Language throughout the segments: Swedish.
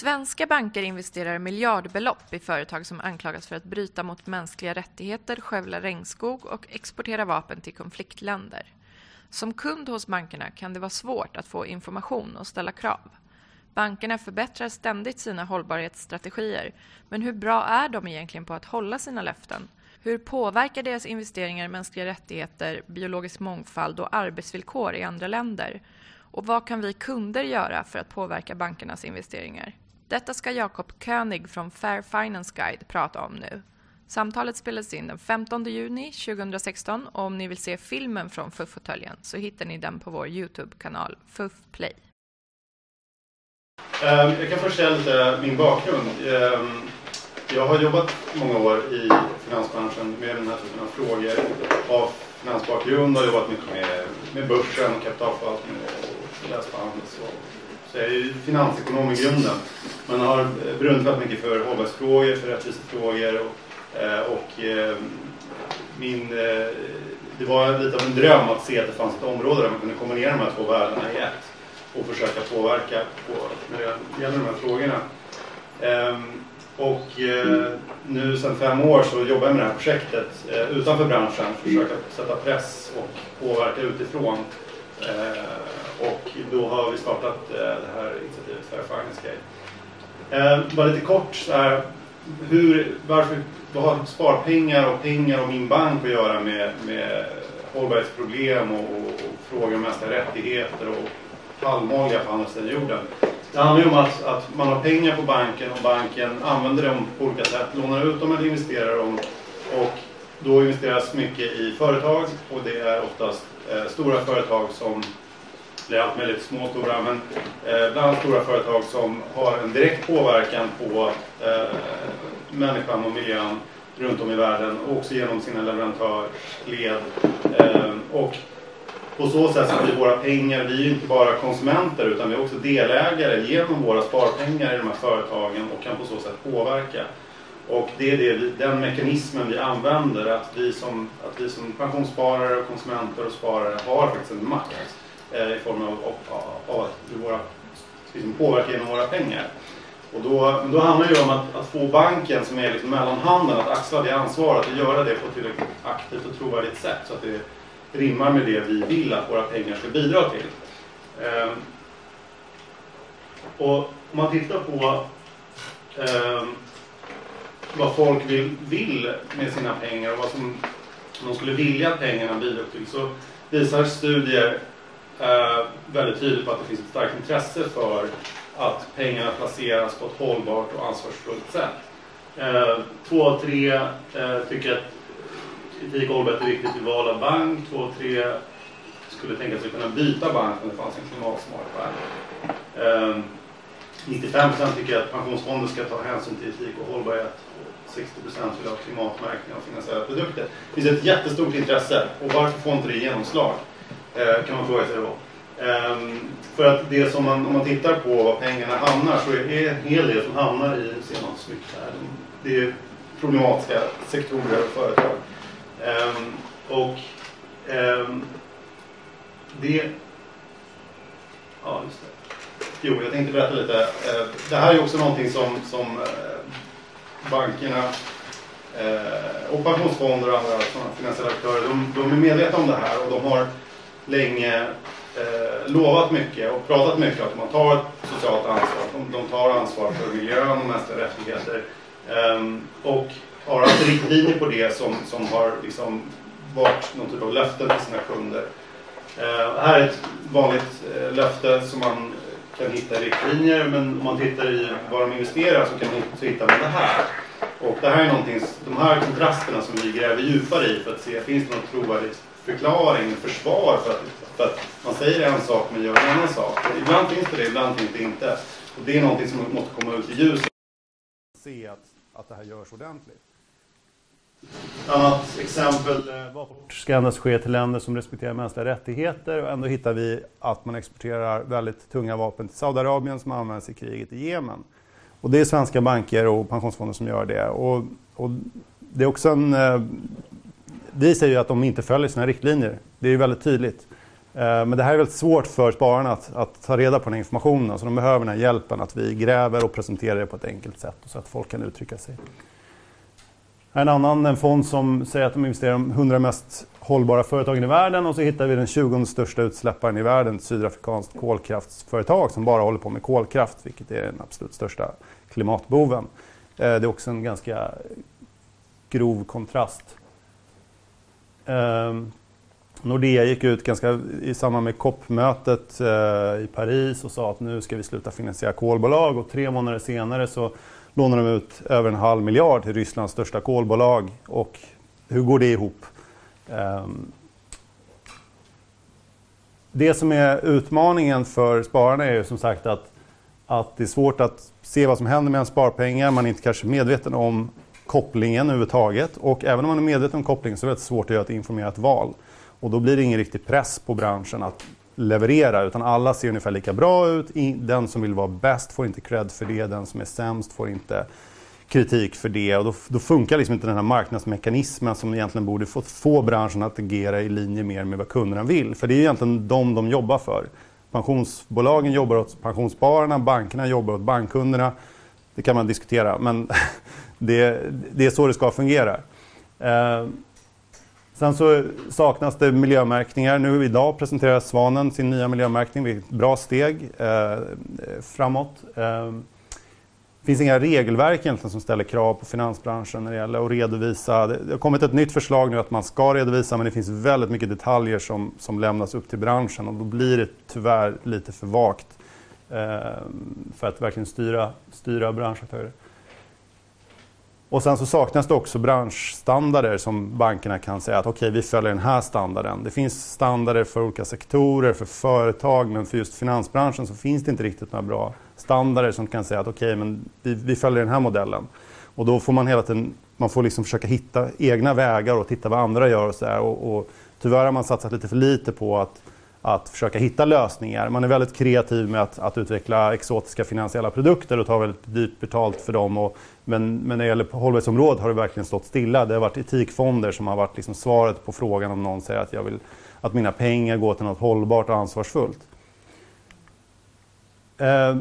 Svenska banker investerar miljardbelopp i företag som anklagas för att bryta mot mänskliga rättigheter, skövla regnskog och exportera vapen till konfliktländer. Som kund hos bankerna kan det vara svårt att få information och ställa krav. Bankerna förbättrar ständigt sina hållbarhetsstrategier, men hur bra är de egentligen på att hålla sina löften? Hur påverkar deras investeringar mänskliga rättigheter, biologisk mångfald och arbetsvillkor i andra länder? Och vad kan vi kunder göra för att påverka bankernas investeringar? Detta ska Jakob König från Fair Finance Guide prata om nu. Samtalet spelades in den 15 juni 2016 och om ni vill se filmen från FUF-fåtöljen så hittar ni den på vår Youtube-kanal FUF Play. Ehm, jag kan först säga lite min bakgrund. Ehm, jag har jobbat många år i finansbranschen med den här typen av frågor. Av finansbakgrund och jobbat mycket med, med börsen och kapitalförvaltning och läst på handels. Så jag är ju finansekonom i grunden. Men har brunnit mycket för hållbarhetsfrågor, för rättvisefrågor och, eh, och eh, min, eh, det var lite av en dröm att se att det fanns ett område där man kunde kombinera de här två världarna i ett och försöka påverka på, när det gäller de här frågorna. Ehm, och nu sedan fem år så jobbar jag med det här projektet utanför branschen, försöka sätta press och påverka utifrån. Och då har vi startat eh, det här initiativet Fair Finance Gate. Eh, bara lite kort, så här, hur, varför, vad har sparpengar och pengar och min bank att göra med, med hållbarhetsproblem och, och, och frågor om mänskliga rättigheter och palmolja på andra sidan jorden. Det handlar ju om att, att man har pengar på banken och banken använder dem på olika sätt, lånar ut dem eller investerar dem. Och då investeras mycket i företag och det är oftast eh, stora företag som, det är allt möjligt små och stora, men eh, bland annat stora företag som har en direkt påverkan på eh, människan och miljön runt om i världen och också genom sina leverantörsled. Eh, och på så sätt så blir våra pengar, vi är ju inte bara konsumenter utan vi är också delägare genom våra sparpengar i de här företagen och kan på så sätt påverka. Och det är det vi, den mekanismen vi använder, att vi, som, att vi som pensionssparare, konsumenter och sparare har faktiskt en makt i form av, av, av att våra, liksom påverkan genom våra pengar. Och då, då handlar det ju om att, att få banken som är liksom mellanhanden att axla det ansvaret och göra det på ett tillräckligt aktivt och trovärdigt sätt så att det rimmar med det vi vill att våra pengar ska bidra till. Ehm, och om man tittar på ehm, vad folk vill, vill med sina pengar och vad som de skulle vilja att pengarna bidrar till så visar studier eh, väldigt tydligt på att det finns ett starkt intresse för att pengarna placeras på ett hållbart och ansvarsfullt sätt. Eh, två av tre eh, tycker att etik och hållbarhet är viktigt vid val av bank. Två av tre skulle tänka sig kunna byta bank om det fanns en klimatsmart bank. Eh, 95% tycker att pensionsfonden ska ta hänsyn till etik och hållbarhet. 60% vill ha klimatmärkning av finansiella produkter. Det finns ett jättestort intresse och varför får inte det genomslag? Eh, kan man fråga sig då. Ehm, för att det som man, om man tittar på var pengarna hamnar så är det en hel del som hamnar i, ser man snyggt här, det är problematiska sektorer och företag. Ehm, och ehm, det... Ja, just det. Jo, jag tänkte berätta lite. Eh, det här är också någonting som, som eh, bankerna och pensionsfonder och andra finansiella aktörer, de, de, är medvetna om det här och de har länge eh, lovat mycket och pratat mycket om att man tar ett socialt ansvar. De, de tar ansvar för miljön och mänskliga rättigheter. Eh, och har haft riktlinjer på det som, som har liksom varit någon typ av löften till sina kunder. Eh, här är ett vanligt eh, löfte som man kan hitta i riktlinjer men om man tittar i vad de investerar så, kan man, så hittar man det här. Och det här är någonting, de här kontrasterna som vi gräver djupare i för att se, finns det någon trovärdig förklaring, försvar för att, för att man säger en sak men gör en annan sak. Ibland finns det det, ibland finns det inte. Och det är någonting som måste komma ut i ljuset. Se att, att det här görs ordentligt. Ett annat exempel. Eh, ska endast ske till länder som respekterar mänskliga rättigheter och ändå hittar vi att man exporterar väldigt tunga vapen till Saudiarabien som används i kriget i Jemen. Och det är svenska banker och pensionsfonder som gör det. Och, och det är också en... Vi säger ju att de inte följer sina riktlinjer. Det är ju väldigt tydligt. Eh, men det här är väldigt svårt för spararna att, att, ta reda på den här informationen så de behöver den här hjälpen att vi gräver och presenterar det på ett enkelt sätt så att folk kan uttrycka sig. En annan en fond som säger att de investerar i de 100 mest hållbara företagen i världen och så hittar vi den 20 största utsläpparen i världen, ett sydafrikanskt kolkraftsföretag som bara håller på med kolkraft, vilket är den absolut största klimatboven. Eh, det är också en ganska grov kontrast. Eh, Nordea gick ut ganska i samband med COP-mötet eh, i Paris och sa att nu ska vi sluta finansiera kolbolag och tre månader senare så lånar de ut över en halv miljard till Rysslands största kolbolag. Och hur går det ihop? Eh, det som är utmaningen för spararna är ju som sagt att, att det är svårt att se vad som händer med ens sparpengar. Man är inte kanske medveten om kopplingen överhuvudtaget. Och även om man är medveten om kopplingen så är det svårt att göra ett informerat val. Och då blir det ingen riktig press på branschen att leverera utan alla ser ungefär lika bra ut. Den som vill vara bäst får inte cred för det, den som är sämst får inte kritik för det. Och då, då funkar liksom inte den här marknadsmekanismen som egentligen borde få, få branschen att agera i linje mer med vad kunderna vill. För det är ju egentligen dem de jobbar för. Pensionsbolagen jobbar åt pensionsspararna, bankerna jobbar åt bankkunderna. Det kan man diskutera, men det, det är så det ska fungera. Eh, Sen så saknas det miljömärkningar. Nu idag presenterar Svanen sin nya miljömärkning, vilket är ett bra steg eh, framåt. Eh, det finns inga regelverk egentligen som ställer krav på finansbranschen när det gäller att redovisa. Det har kommit ett nytt förslag nu att man ska redovisa men det finns väldigt mycket detaljer som, som lämnas upp till branschen och då blir det tyvärr lite för vagt eh, för att verkligen styra, styra branschaktörer. Och sen så saknas det också branschstandarder som bankerna kan säga att okej, okay, vi följer den här standarden. Det finns standarder för olika sektorer, för företag, men för just finansbranschen så finns det inte riktigt några bra standarder som kan säga att okej, okay, men vi, vi, följer den här modellen. Och då får man hela tiden man får liksom försöka hitta egna vägar och titta vad andra gör och så här. Och, och tyvärr har man satsat lite för lite på att att försöka hitta lösningar. Man är väldigt kreativ med att, att utveckla exotiska finansiella produkter och tar väldigt dyrt betalt för dem. Och, men, men när det gäller hållbarhetsområdet har det verkligen stått stilla. Det har varit etikfonder som har varit liksom svaret på frågan om någon säger att jag vill att mina pengar går till något hållbart och ansvarsfullt. Eh,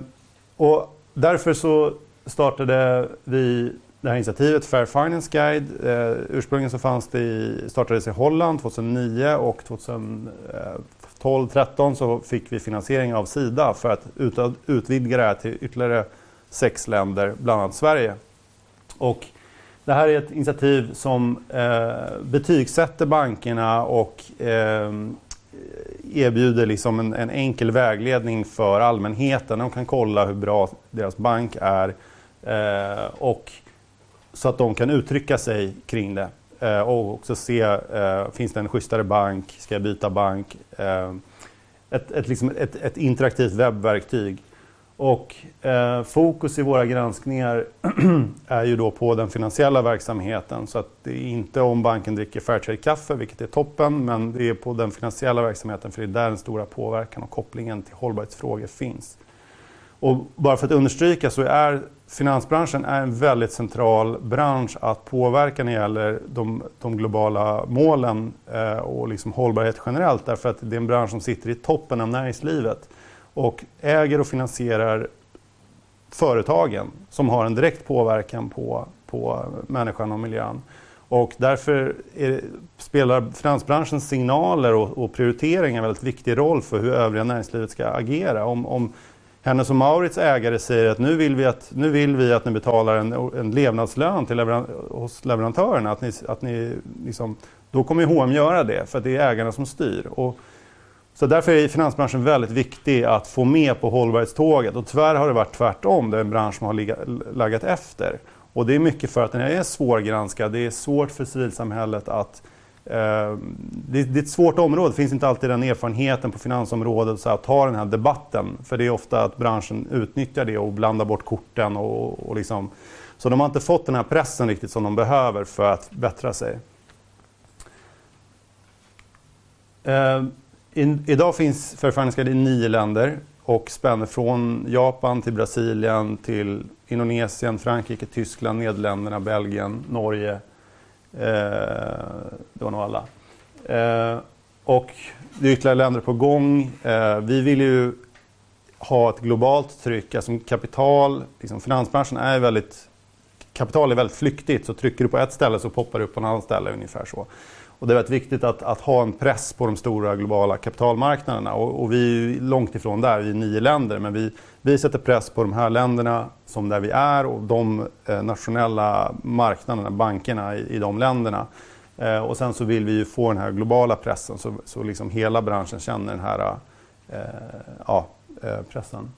och därför så startade vi det här initiativet, Fair Finance Guide. Eh, ursprungligen så fanns det i, startades i Holland 2009 och 2000, 12-13 så fick vi finansiering av Sida för att utvidga det här till ytterligare sex länder, bland annat Sverige. Och det här är ett initiativ som eh, betygsätter bankerna och eh, erbjuder liksom en, en, enkel vägledning för allmänheten. De kan kolla hur bra deras bank är eh, och så att de kan uttrycka sig kring det. Eh, och också se, eh, finns det en schysstare bank? Ska jag byta bank? Eh, ett, ett, liksom ett, ett, interaktivt webbverktyg. Och eh, fokus i våra granskningar är ju då på den finansiella verksamheten. Så att det är inte om banken dricker Fairtrade-kaffe, vilket är toppen, men det är på den finansiella verksamheten för det är där den stora påverkan och kopplingen till hållbarhetsfrågor finns. Och bara för att understryka så är finansbranschen är en väldigt central bransch att påverka när det gäller de, de globala målen eh, och liksom hållbarhet generellt. Därför att det är en bransch som sitter i toppen av näringslivet och äger och finansierar företagen som har en direkt påverkan på, på människan och miljön. Och därför är, spelar finansbranschens signaler och, och prioriteringar en väldigt viktig roll för hur övriga näringslivet ska agera. Om, om hennes och Maurits ägare säger att nu vill vi att, nu vill vi att ni betalar en, en levnadslön till leveran, hos leverantörerna. Att ni, att ni liksom, då kommer H&M göra det, för det är ägarna som styr. Och, så därför är finansbranschen väldigt viktig att få med på hållbarhetståget. Och tyvärr har det varit tvärtom, det är en bransch som har ligga, laggat efter. Och det är mycket för att den är svårgranskad. Det är svårt för civilsamhället att Eh, Eh, det, är ett svårt område, det finns inte alltid den erfarenheten på finansområdet så att ta den här debatten. För det är ofta att branschen utnyttjar det och blandar bort korten. Och, och liksom, så de har inte fått den här pressen riktigt som de behöver för att bättra sig. Eh, in, idag finns förförhandlingsguide i nio länder och spänner från Japan till Brasilien till Indonesien, Frankrike, Tyskland, Nederländerna, Belgien, Norge, Eh, det var nog alla. Eh, och det är ytterligare länder på gång. Eh, vi vill ju ha ett globalt tryck. Alltså kapital, liksom finansbranschen är väldigt... Kapital är väldigt flyktigt. Så trycker du på ett ställe så poppar det upp på ett annat ställe. ungefär så. Och det är väldigt viktigt att, att, ha en press på de stora globala kapitalmarknaderna. Och, och, vi är långt ifrån där, vi är nio länder. Men vi, vi sätter press på de här länderna som där vi är och de eh, nationella marknaderna, bankerna i, i de länderna. Eh, och sen så vill vi ju få den här globala pressen så, så liksom hela branschen känner den här eh, ja, eh, pressen.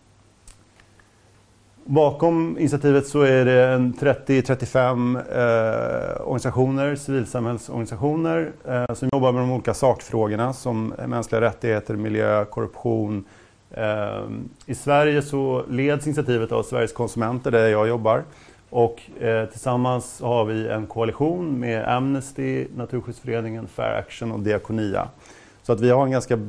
Bakom initiativet så är det 30-35 eh, organisationer, civilsamhällsorganisationer eh, som jobbar med de olika sakfrågorna som mänskliga rättigheter, miljö, korruption. Eh, I Sverige så leds initiativet av Sveriges konsumenter där jag jobbar. Och eh, tillsammans har vi en koalition med Amnesty, Naturskyddsföreningen, Fair Action och Diakonia. Så att vi har en ganska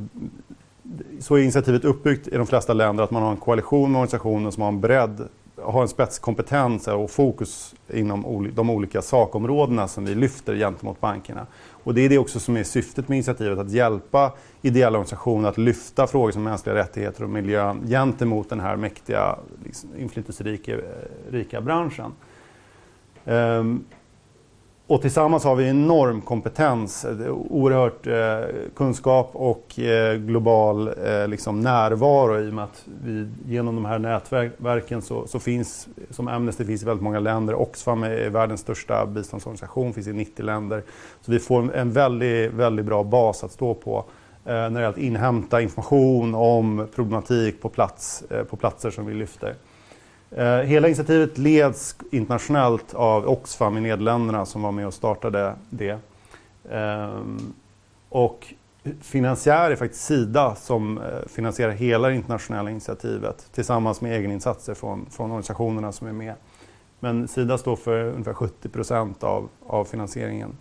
så är initiativet uppbyggt i de flesta länder att man har en koalition med organisationer som har en bredd, har en spetskompetens och fokus inom de olika sakområdena som vi lyfter gentemot bankerna. Och det är det också som är syftet med initiativet, att hjälpa ideella organisationer att lyfta frågor som mänskliga rättigheter och miljön gentemot den här mäktiga, liksom, inflytelserika eh, branschen. Um, och tillsammans har vi enorm kompetens, eh, oerhört eh, kunskap och eh, global eh, liksom närvaro i och med att vi genom de här nätverken så, så, finns, som Amnesty finns i väldigt många länder, Oxfam är världens största biståndsorganisation, finns i 90 länder. Så vi får en väldigt, väldigt bra bas att stå på eh, när det gäller att inhämta information om problematik på, plats, eh, på platser som vi lyfter. Eh, hela initiativet leds internationellt av Oxfam i Nederländerna som var med och startade det. Eh, och finansiär är faktiskt Sida som eh, finansierar hela det internationella initiativet tillsammans med egeninsatser från, från organisationerna som är med. Men Sida står för ungefär 70 procent av, av finansieringen.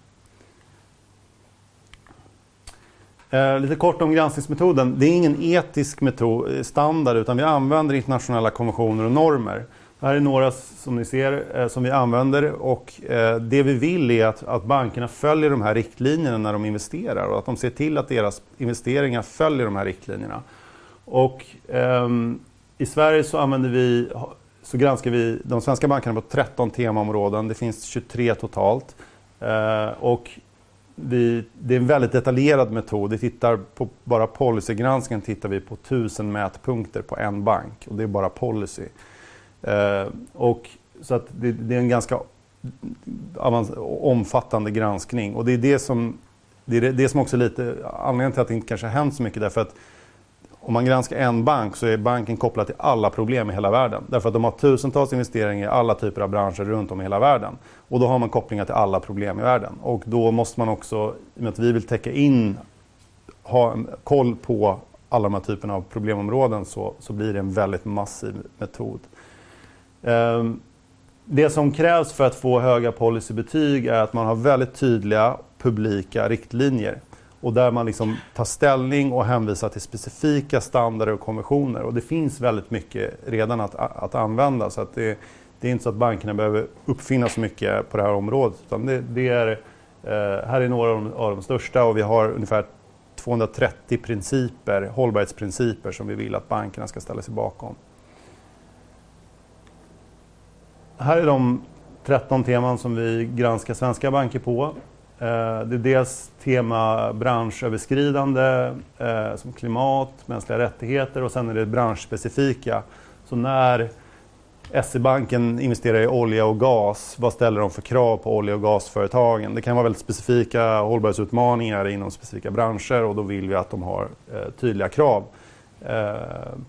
Eh, lite kort om granskningsmetoden. Det är ingen etisk metod, eh, standard utan vi använder internationella konventioner och normer. Det här är några som ni ser eh, som vi använder och eh, det vi vill är att, att bankerna följer de här riktlinjerna när de investerar och att de ser till att deras investeringar följer de här riktlinjerna. Och ehm, i Sverige så använder vi så granskar vi de svenska bankerna på 13 temaområden. Det finns 23 totalt. Eh, och vi, det är en väldigt detaljerad metod. Vi tittar på bara policygranskningen tittar vi på tusen mätpunkter på en bank och det är bara policy. Eh, och, så att det, det, är en ganska omfattande granskning och det är det som, det är det som också är lite anledningen till att det inte kanske har hänt så mycket därför att om man granskar en bank så är banken kopplad till alla problem i hela världen. Därför att de har tusentals investeringar i alla typer av branscher runt om i hela världen. Och då har man kopplingar till alla problem i världen. Och då måste man också, i och med att vi vill täcka in, ha en koll på alla de här typerna av problemområden så, så blir det en väldigt massiv metod. Ehm, det som krävs för att få höga policybetyg är att man har väldigt tydliga publika riktlinjer och där man liksom tar ställning och hänvisar till specifika standarder och konventioner. Och det finns väldigt mycket redan att, att använda. Så att det, det är inte så att bankerna behöver uppfinna så mycket på det här området. Utan det, det är, eh, här är några av de, av de största och vi har ungefär 230 principer, hållbarhetsprinciper som vi vill att bankerna ska ställa sig bakom. Här är de 13 teman som vi granskar svenska banker på. Eh, det är dels tema branschöverskridande eh, som klimat, mänskliga rättigheter och sen är det branschspecifika. Så när SE-banken investerar i olja och gas, vad ställer de för krav på olja och gasföretagen? Det kan vara väldigt specifika hållbarhetsutmaningar inom specifika branscher och då vill vi att de har eh, tydliga krav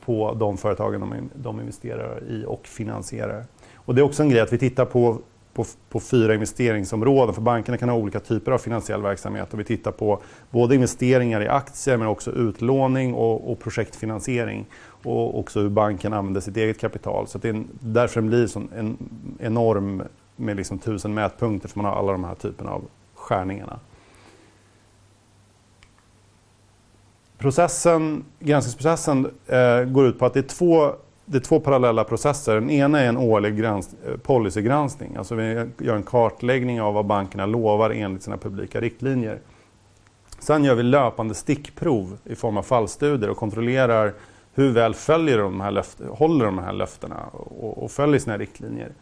på de företagen de investerar i och finansierar. Och det är också en grej att vi tittar på på, på, fyra investeringsområden. För bankerna kan ha olika typer av finansiell verksamhet. Och vi tittar på både investeringar i aktier men också utlåning och, och projektfinansiering. Och också hur banken använder sitt eget kapital. Så det är en, därför den blir en, en enorm med liksom tusen mätpunkter för man har alla de här typerna av skärningarna. Processen, granskningsprocessen eh, går ut på att det är två det är två parallella processer. Den ena är en årlig grans, eh, policygranskning. Alltså vi gör en kartläggning av vad bankerna lovar enligt sina publika riktlinjer. Sen gör vi löpande stickprov i form av fallstudier och kontrollerar hur väl följer de här löften, håller de här löftena och, och följer sina riktlinjer.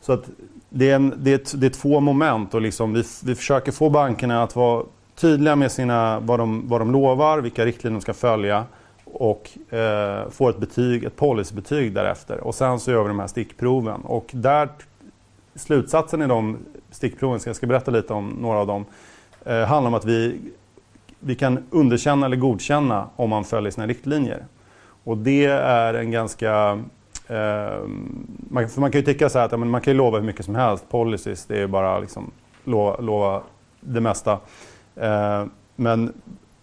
Så att det, är en, det, är det är två moment och liksom vi, vi försöker få bankerna att vara tydliga med sina, vad, de, vad de lovar, vilka riktlinjer de ska följa och eh, får ett betyg, ett policybetyg därefter. Och sen så gör vi de här stickproven. Och där, slutsatsen i de stickproven, så jag ska berätta lite om några av dem, eh, handlar om att vi, vi kan underkänna eller godkänna om man följer sina riktlinjer. Och det är en ganska... Eh, man, för man kan ju tycka så här att ja, men man kan ju lova hur mycket som helst. Policies, det är bara liksom lova, lova det mesta. Eh, men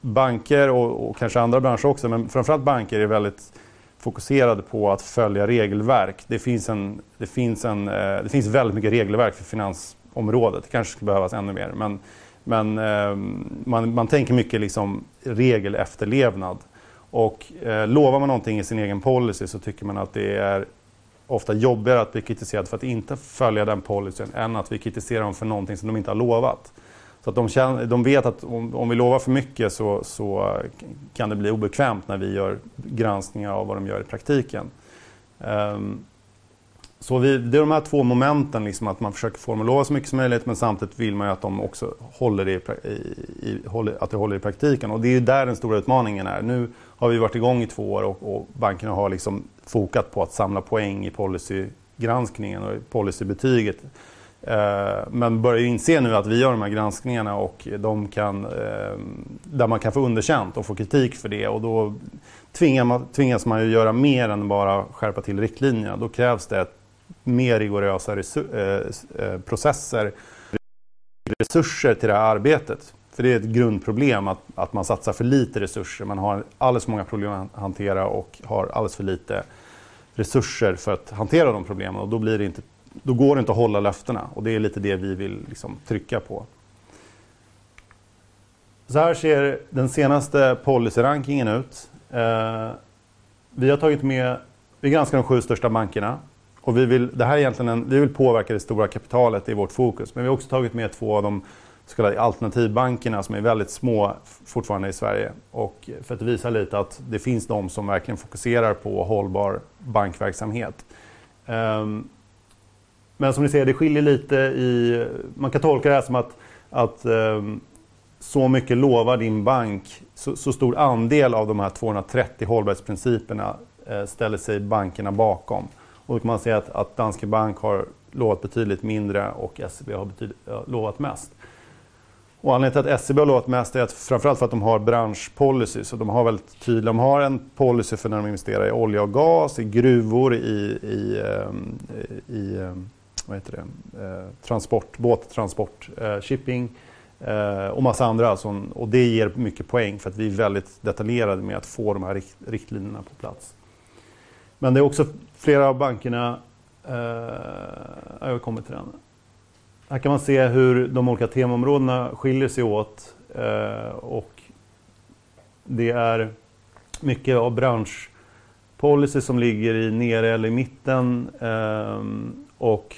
banker och, och, kanske andra branscher också, men framförallt banker är väldigt fokuserade på att följa regelverk. Det finns, en, det finns, en, eh, det finns väldigt mycket regelverk för finansområdet. Det kanske skulle behövas ännu mer. Men, men eh, man, man tänker mycket liksom regelefterlevnad. Och eh, lovar man någonting i sin egen policy så tycker man att det är ofta jobbigare att bli kritiserad för att inte följa den policyn än att vi kritiserar dem för någonting som de inte har lovat. Så att de, känner, de vet att om, om, vi lovar för mycket så, så, kan det bli obekvämt när vi gör granskningar av vad de gör i praktiken. Um, så vi, det är de här två momenten, liksom, att man försöker få dem att lova så mycket som möjligt men samtidigt vill man ju att de också håller i, i, i, att det håller i praktiken. Och det är ju där den stora utmaningen är. Nu har vi varit igång i två år och, och bankerna har liksom fokat på att samla poäng i policygranskningen och policybetyget. Eh, men börjar inse nu att vi gör de här granskningarna och de kan, eh, där man kan få underkänt och få kritik för det. Och då tvingas man ju göra mer än bara skärpa till riktlinjerna. Då krävs det mer rigorösa eh, processer, resurser till det här arbetet. För det är ett grundproblem att, att man satsar för lite resurser. Man har alldeles för många problem att hantera och har alldeles för lite resurser för att hantera de problemen. Och då, blir det inte, då går det inte att hålla löftena. Och det är lite det vi vill liksom trycka på. Så här ser den senaste policyrankingen ut. Eh, vi har tagit med, vi granskar de sju största bankerna. Och vi vill, det här är egentligen en, vi vill påverka det stora kapitalet i vårt fokus. Men vi har också tagit med två av de så kallade alternativbankerna som är väldigt små fortfarande i Sverige. Och för att visa lite att det finns de som verkligen fokuserar på hållbar bankverksamhet. Um, men som ni ser, det skiljer lite i... Man kan tolka det här som att, att ehm, så mycket lovar din bank, så, så, stor andel av de här 230 hållbarhetsprinciperna eh, ställer sig bankerna bakom. Och då kan man säga att, att Danske Bank har lovat betydligt mindre och SEB har lovat mest. Och anledningen till att SEB har lovat mest är att framförallt för att de har branschpolicy. Så de har väldigt tydliga, de har en policy för när de investerar i olja och gas, i gruvor, i, i, ehm, i, i vad heter det? Eh, transport, båttransport, eh, shipping eh, och massa andra. Alltså. och det ger mycket poäng för att vi är väldigt detaljerade med att få de här riktlinjerna på plats. Men det är också flera av bankerna, eh, jag kommer till den, här kan man se hur de olika temaområdena skiljer sig åt. Eh, och det är mycket av branschpolicy som ligger i nere eller i mitten. Eh, och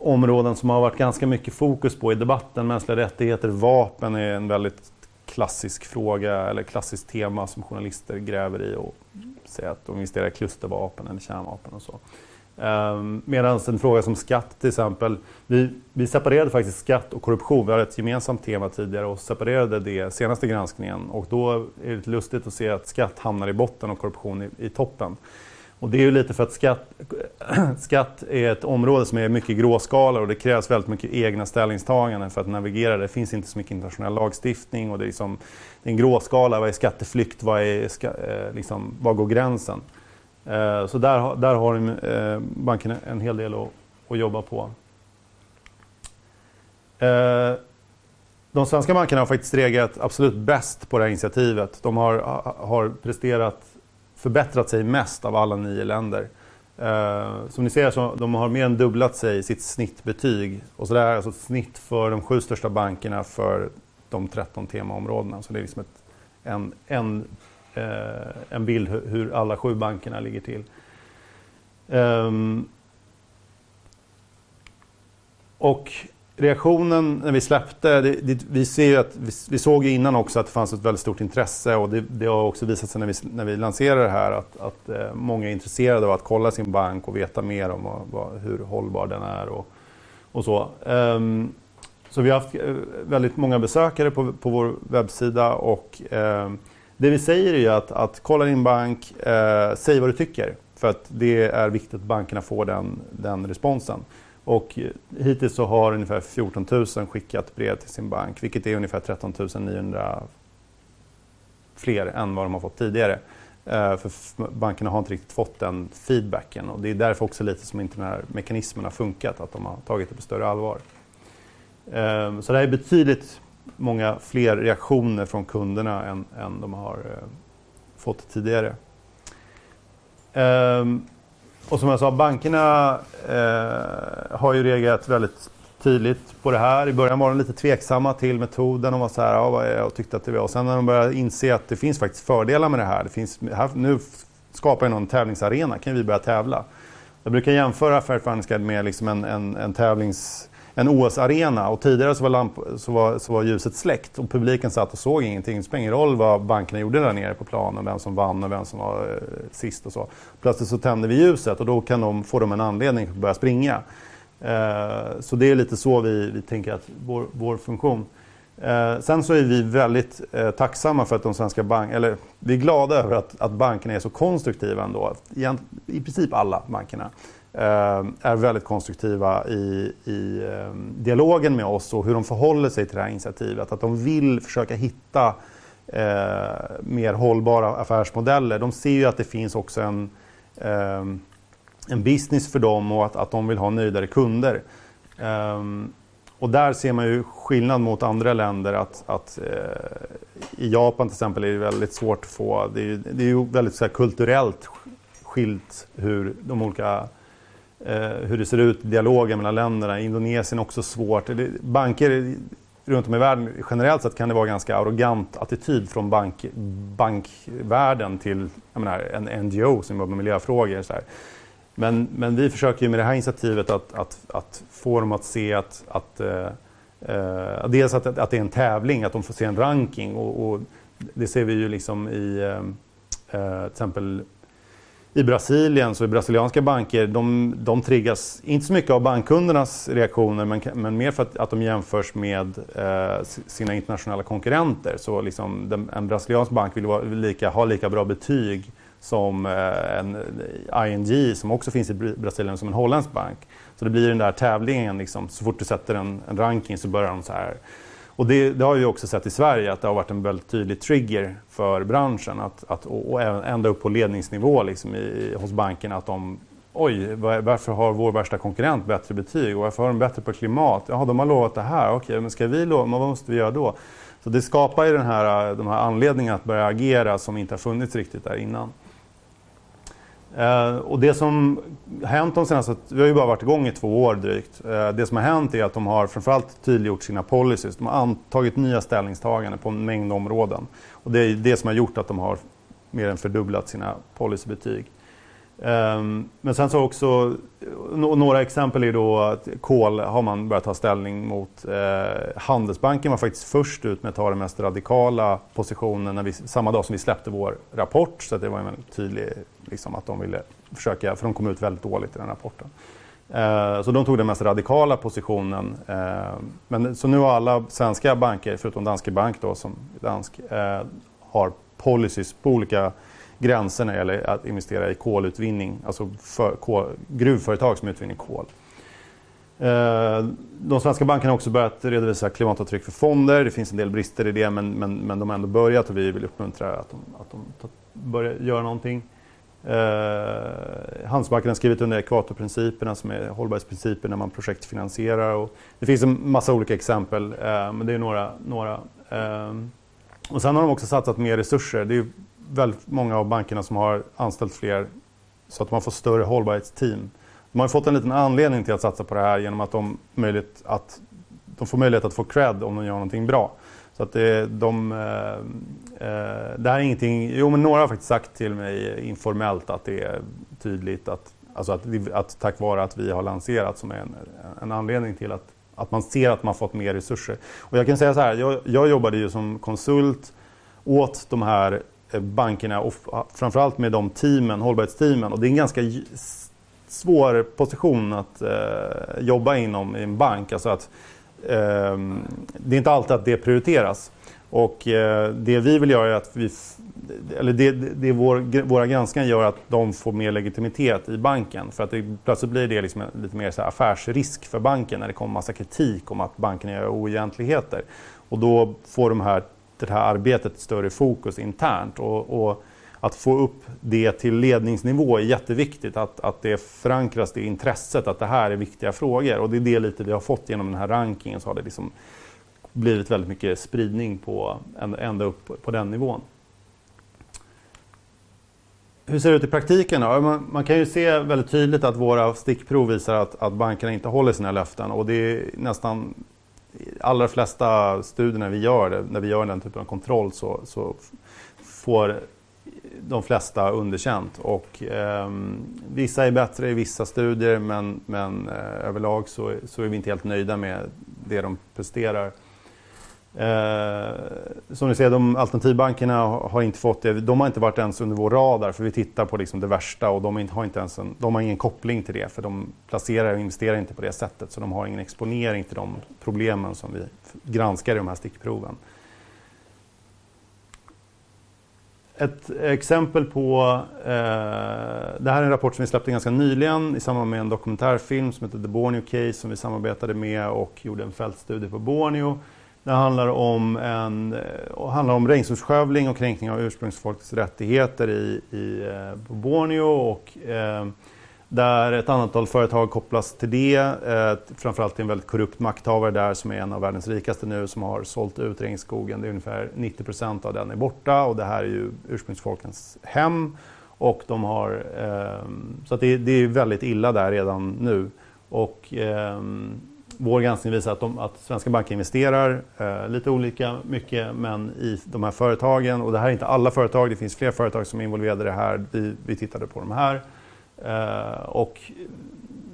områden som har varit ganska mycket fokus på i debatten, mänskliga rättigheter, vapen är en väldigt klassisk fråga eller klassiskt tema som journalister gräver i och säger att de investerar i klustervapen eller kärnvapen och så. Ehm, um, Medan en fråga som skatt till exempel, vi, vi separerade faktiskt skatt och korruption, vi hade ett gemensamt tema tidigare och separerade det senaste granskningen och då är det lite lustigt att se att skatt hamnar i botten och korruption i, i toppen. Och det är ju lite för att skatt, skatt är ett område som är mycket gråskala och det krävs väldigt mycket egna ställningstaganden för att navigera. Det finns inte så mycket internationell lagstiftning och det är, liksom, det är en gråskala. Vad är skatteflykt? Vad, är, eh, liksom, vad går gränsen? Eh, så där, där har banken eh, bankerna en hel del att, att jobba på. De svenska bankerna har faktiskt reagerat absolut bäst på det här initiativet. De har, har presterat, förbättrat sig mest av alla nio länder. Eh, som ni ser så de har mer än dubblat sig i sitt snittbetyg. Och så det är alltså ett snitt för de sju största bankerna för de 13 temaområdena. Så det är liksom ett, en, en eh, en bild hur alla sju bankerna ligger till. Um, och reaktionen när vi släppte, det, det, vi, ser att, vi, vi, såg ju innan också att det fanns ett väldigt stort intresse och det, det har också visat sig när vi, när vi lanserade det här att, att eh, många är intresserade av att kolla sin bank och veta mer om vad, vad, hur hållbar den är och, och så. Um, så vi har haft eh, väldigt många besökare på, på vår webbsida och um, det vi säger är ju att, att kolla din bank, eh, säg vad du tycker. För att det är viktigt att bankerna får den, den responsen. Och hittills så har ungefär 14 000 skickat brev till sin bank, vilket är ungefär 13 900 fler än vad de har fått tidigare. Eh, för bankerna har inte riktigt fått den feedbacken och det är därför också lite som inte den här mekanismen har funkat, att de har tagit det på större allvar. Eh, så det här är betydligt många fler reaktioner från kunderna än, än de har eh, fått tidigare. Och som jag sa, bankerna eh, har ju reagerat väldigt tydligt på det här. I början var de lite tveksamma till metoden och var så här, ja, vad är, och tyckte att det var. Och sen när de började inse att det finns faktiskt fördelar med det här. Det finns, här nu skapar jag någon tävlingsarena, kan vi börja tävla. Jag brukar jämföra Fair Finance med liksom en, en, en tävlings en OS-arena och tidigare så var, lamp, så, var, så var ljuset släckt och publiken satt och såg ingenting. Det spelade ingen roll vad bankerna gjorde där nere på planen, vem som vann och vem som var eh, sist och så. Plötsligt så tände vi ljuset och då kan de, får de en anledning att börja springa. Eh, så det är lite så vi, vi tänker att vår, vår funktion. Eh, sen så är vi väldigt eh, tacksamma för att de svenska bankerna, eller vi är glada över att, att bankerna är så konstruktiva ändå. I, I princip alla bankerna. Eh, är väldigt konstruktiva i, i eh, dialogen med oss och hur de förhåller sig till det här initiativet. Att de vill försöka hitta eh, mer hållbara affärsmodeller. De ser ju att det finns också en, eh, en business för dem och att, att de vill ha nöjdare kunder. Eh, och där ser man ju skillnad mot andra länder att, att eh, i Japan till exempel är det väldigt svårt att få, det är ju, det är ju väldigt så kulturellt skilt hur de olika Eh, hur det ser ut, dialogen mellan länderna. Indonesien är också svårt. Banker runt om i världen generellt sett kan det vara ganska arrogant attityd från bank, bankvärlden till menar, en NGO som jobbar med miljöfrågor. Så här. Men, men vi försöker med det här initiativet att, att, att få dem att se att, att eh, eh, dels att, att det är en tävling, att de får se en ranking. Och, och det ser vi ju liksom i eh, eh till exempel i Brasilien så är brasilianska banker, de, de triggas inte så mycket av bankkundernas reaktioner men, men mer för att, att de jämförs med eh, sina internationella konkurrenter. Så liksom den, en brasiliansk bank vill, vara, lika, ha lika bra betyg som eh, en ING som också finns i Brasilien som en holländsk bank. Så det blir den där tävlingen, liksom, så fort du sätter en, en ranking så börjar de så här och det, det, har vi också sett i Sverige att det har varit en väldigt tydlig trigger för branschen att, att, och ända upp på ledningsnivå liksom i, hos bankerna att de Oj, varför har vår värsta konkurrent bättre betyg och varför har de bättre på klimat? Jaha, de har lovat det här. Okej, men ska vi lova? Men vad måste vi göra då? Så det skapar ju den här, de här anledningarna att börja agera som inte har funnits riktigt där innan. Eh, och det som hänt de senaste, vi har ju bara varit igång i två år drygt. Eh, det som har hänt är att de har framförallt tydliggjort sina policies. De har antagit nya ställningstaganden på en mängd områden. Och det är det som har gjort att de har mer än fördubblat sina policybetyg. Ehm, men sen så också, några exempel är då att kol har man börjat ta ställning mot. Eh, Handelsbanken var faktiskt först ut med att ta den mest radikala positionen när vi, samma dag som vi släppte vår rapport. Så det var väldigt tydligt liksom, att de ville försöka, för de kom ut väldigt dåligt i den rapporten. Eh, så de tog den mest radikala positionen. Ehm, men, så nu har alla svenska banker, förutom Danske Bank då, som dansk, eh, har policies på olika gränser när det gäller att investera i kolutvinning, alltså för, kol, gruvföretag som utvinner kol. Eh, de svenska bankerna har också börjat redovisa klimatavtryck för fonder. Det finns en del brister i det men, men, men de har ändå börjat och vi vill uppmuntra att de, att de börjar göra någonting. Eh, Handelsbanken har skrivit under ekvatorprinciperna som är hållbarhetsprinciper när man projektfinansierar. Och det finns en massa olika exempel eh, men det är några. några. Eh, och sen har de också satsat mer resurser. Det är väldigt många av bankerna som har anställt fler så att man får större hållbarhetsteam. De har fått en liten anledning till att satsa på det här genom att de, möjligt att, de får möjlighet att få cred om de gör någonting bra. Så att det, de, eh, eh det här är ingenting, jo men några har faktiskt sagt till mig informellt att det är tydligt att, alltså att, att tack vare att vi har lanserat som är en, en anledning till att, att man ser att man fått mer resurser. Och jag kan säga så här, jag, jag jobbade ju som konsult åt de här Eh, bankerna och framförallt med de teamen, hållbarhetsteamen. Och det är en ganska svår position att eh, jobba inom i en bank. Alltså att, eh, det är inte alltid att det prioriteras. Och eh, det vi vill göra är att vi, eller det, det vår, våra granskningar gör att de får mer legitimitet i banken. För att det, plötsligt blir det liksom lite mer så affärsrisk för banken när det kommer massa kritik om att banken gör oegentligheter. Och då får de här, det här arbetet större fokus internt. Och, och, att få upp det till ledningsnivå är jätteviktigt. Att, att det förankras, det intresset, att det här är viktiga frågor. Och det är det lite vi har fått genom den här rankingen. Så har det liksom blivit väldigt mycket spridning på, ända upp på den nivån. Hur ser det ut i praktiken? Då? Man, man, kan ju se väldigt tydligt att våra stickprov visar att, att bankerna inte håller sina löften. Och det är nästan allra flesta studierna vi gör, när vi gör den typen av kontroll, så, så får de flesta underkänt. Och, eh, vissa är bättre i vissa studier men, men eh, överlag så, så är vi inte helt nöjda med det de presterar. Eh, som ni ser, de alternativbankerna har inte fått det. De har inte varit ens under vår radar för vi tittar på liksom det värsta och de har, inte ens en, de har ingen koppling till det för de placerar och investerar inte på det sättet så de har ingen exponering till de problemen som vi granskar i de här stickproven. Ett exempel på, eh, det här är en rapport som vi släppte ganska nyligen i samband med en dokumentärfilm som heter The Borneo Case som vi samarbetade med och gjorde en fältstudie på Borneo. Det handlar om, en, eh, handlar om regnskogsskövling och kränkning av ursprungsfolkets rättigheter i, i, på Borneo. Och, eh, där ett antal företag kopplas till det. Eh, framförallt till en väldigt korrupt makthavare där som är en av världens rikaste nu som har sålt ut regnskogen. Det är ungefär 90 procent av den är borta och det här är ju ursprungsfolkens hem. Och de har, eh, så att det, det, är väldigt illa där redan nu. Och, eh, vår granskning visar att, de, att svenska banker investerar eh, lite olika mycket men i de här företagen. Och det här är inte alla företag, det finns fler företag som är involverade i det här. Vi, vi tittade på de här. Eh, och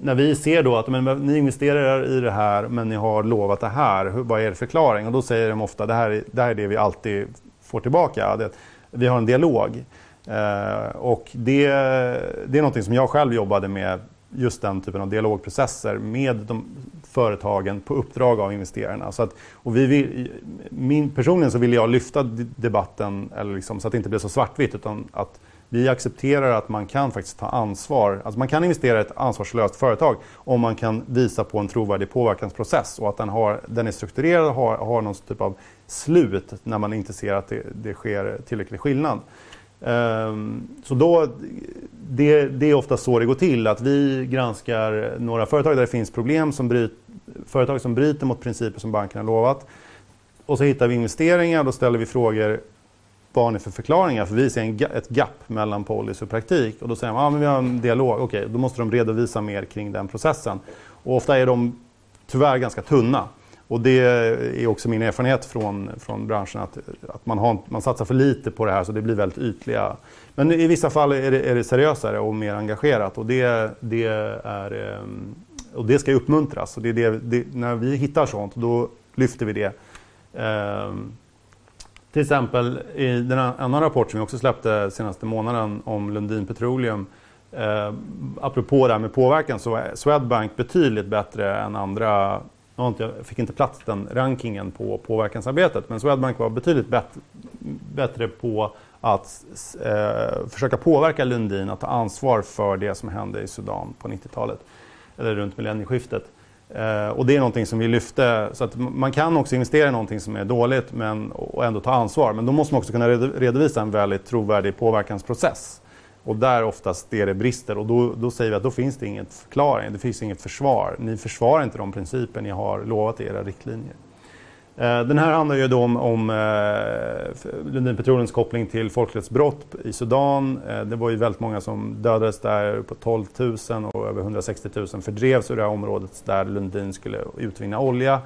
när vi ser då att men, ni investerar i det här men ni har lovat det här, hur, vad är er förklaring? Och då säger de ofta det här, det här är det vi alltid får tillbaka. Det, vi har en dialog. Eh, och det, det är något som jag själv jobbade med just den typen av dialogprocesser med de företagen på uppdrag av investerarna. Så att, och vi vill, min, personligen så vill jag lyfta debatten eller liksom, så att det inte blir så svartvitt utan att vi accepterar att man kan faktiskt ta ansvar. Alltså man kan investera i ett ansvarslöst företag om man kan visa på en trovärdig påverkansprocess och att den, har, den är strukturerad och har, har någon typ av slut när man inte ser att det, det sker tillräcklig skillnad. Ehm, så då, det, det, är ofta så det går till, att vi granskar några företag där det finns problem, som bryt, företag som bryter mot principer som banken har lovat. Och så hittar vi investeringar, och då ställer vi frågor vad har ni för förklaringar? För vi ser en, ett gap mellan policy och praktik. Och då säger man att ah, vi har en dialog. Okej, okay, då måste de redovisa mer kring den processen. Och ofta är de tyvärr ganska tunna. Och det är också min erfarenhet från, från branschen att, att man, har, man satsar för lite på det här så det blir väldigt ytliga. Men i vissa fall är det, är det seriösare och mer engagerat och det, det, är, eh, och det ska uppmuntras. Och det, det, det, när vi hittar sånt då lyfter vi det. Um, till exempel i den annan rapport som vi också släppte senaste månaden om Lundin Petroleum. Eh, apropå det här med påverkan så är Swedbank betydligt bättre än andra jag fick inte plats den rankingen på påverkansarbetet men Swedbank var betydligt bett, bättre på att eh, försöka påverka Lundin att ta ansvar för det som hände i Sudan på 90-talet eller runt millennieskiftet. Eh, och det är någonting som vi lyfte. Så att man kan också investera i någonting som är dåligt men, och ändå ta ansvar. Men då måste man också kunna redovisa en väldigt trovärdig påverkansprocess. Och där oftast det det brister och då, då säger vi att då finns det inget förklaring, det finns inget försvar. Ni försvarar inte de principer ni har lovat i era riktlinjer. Eh, den här handlar ju då om, om eh, Lundin Petroleums koppling till folkrättsbrott i Sudan. Eh, det var ju väldigt många som dödades där, på 12 000 och över 160 000 fördrevs ur det här området där Lundin skulle utvinna olja.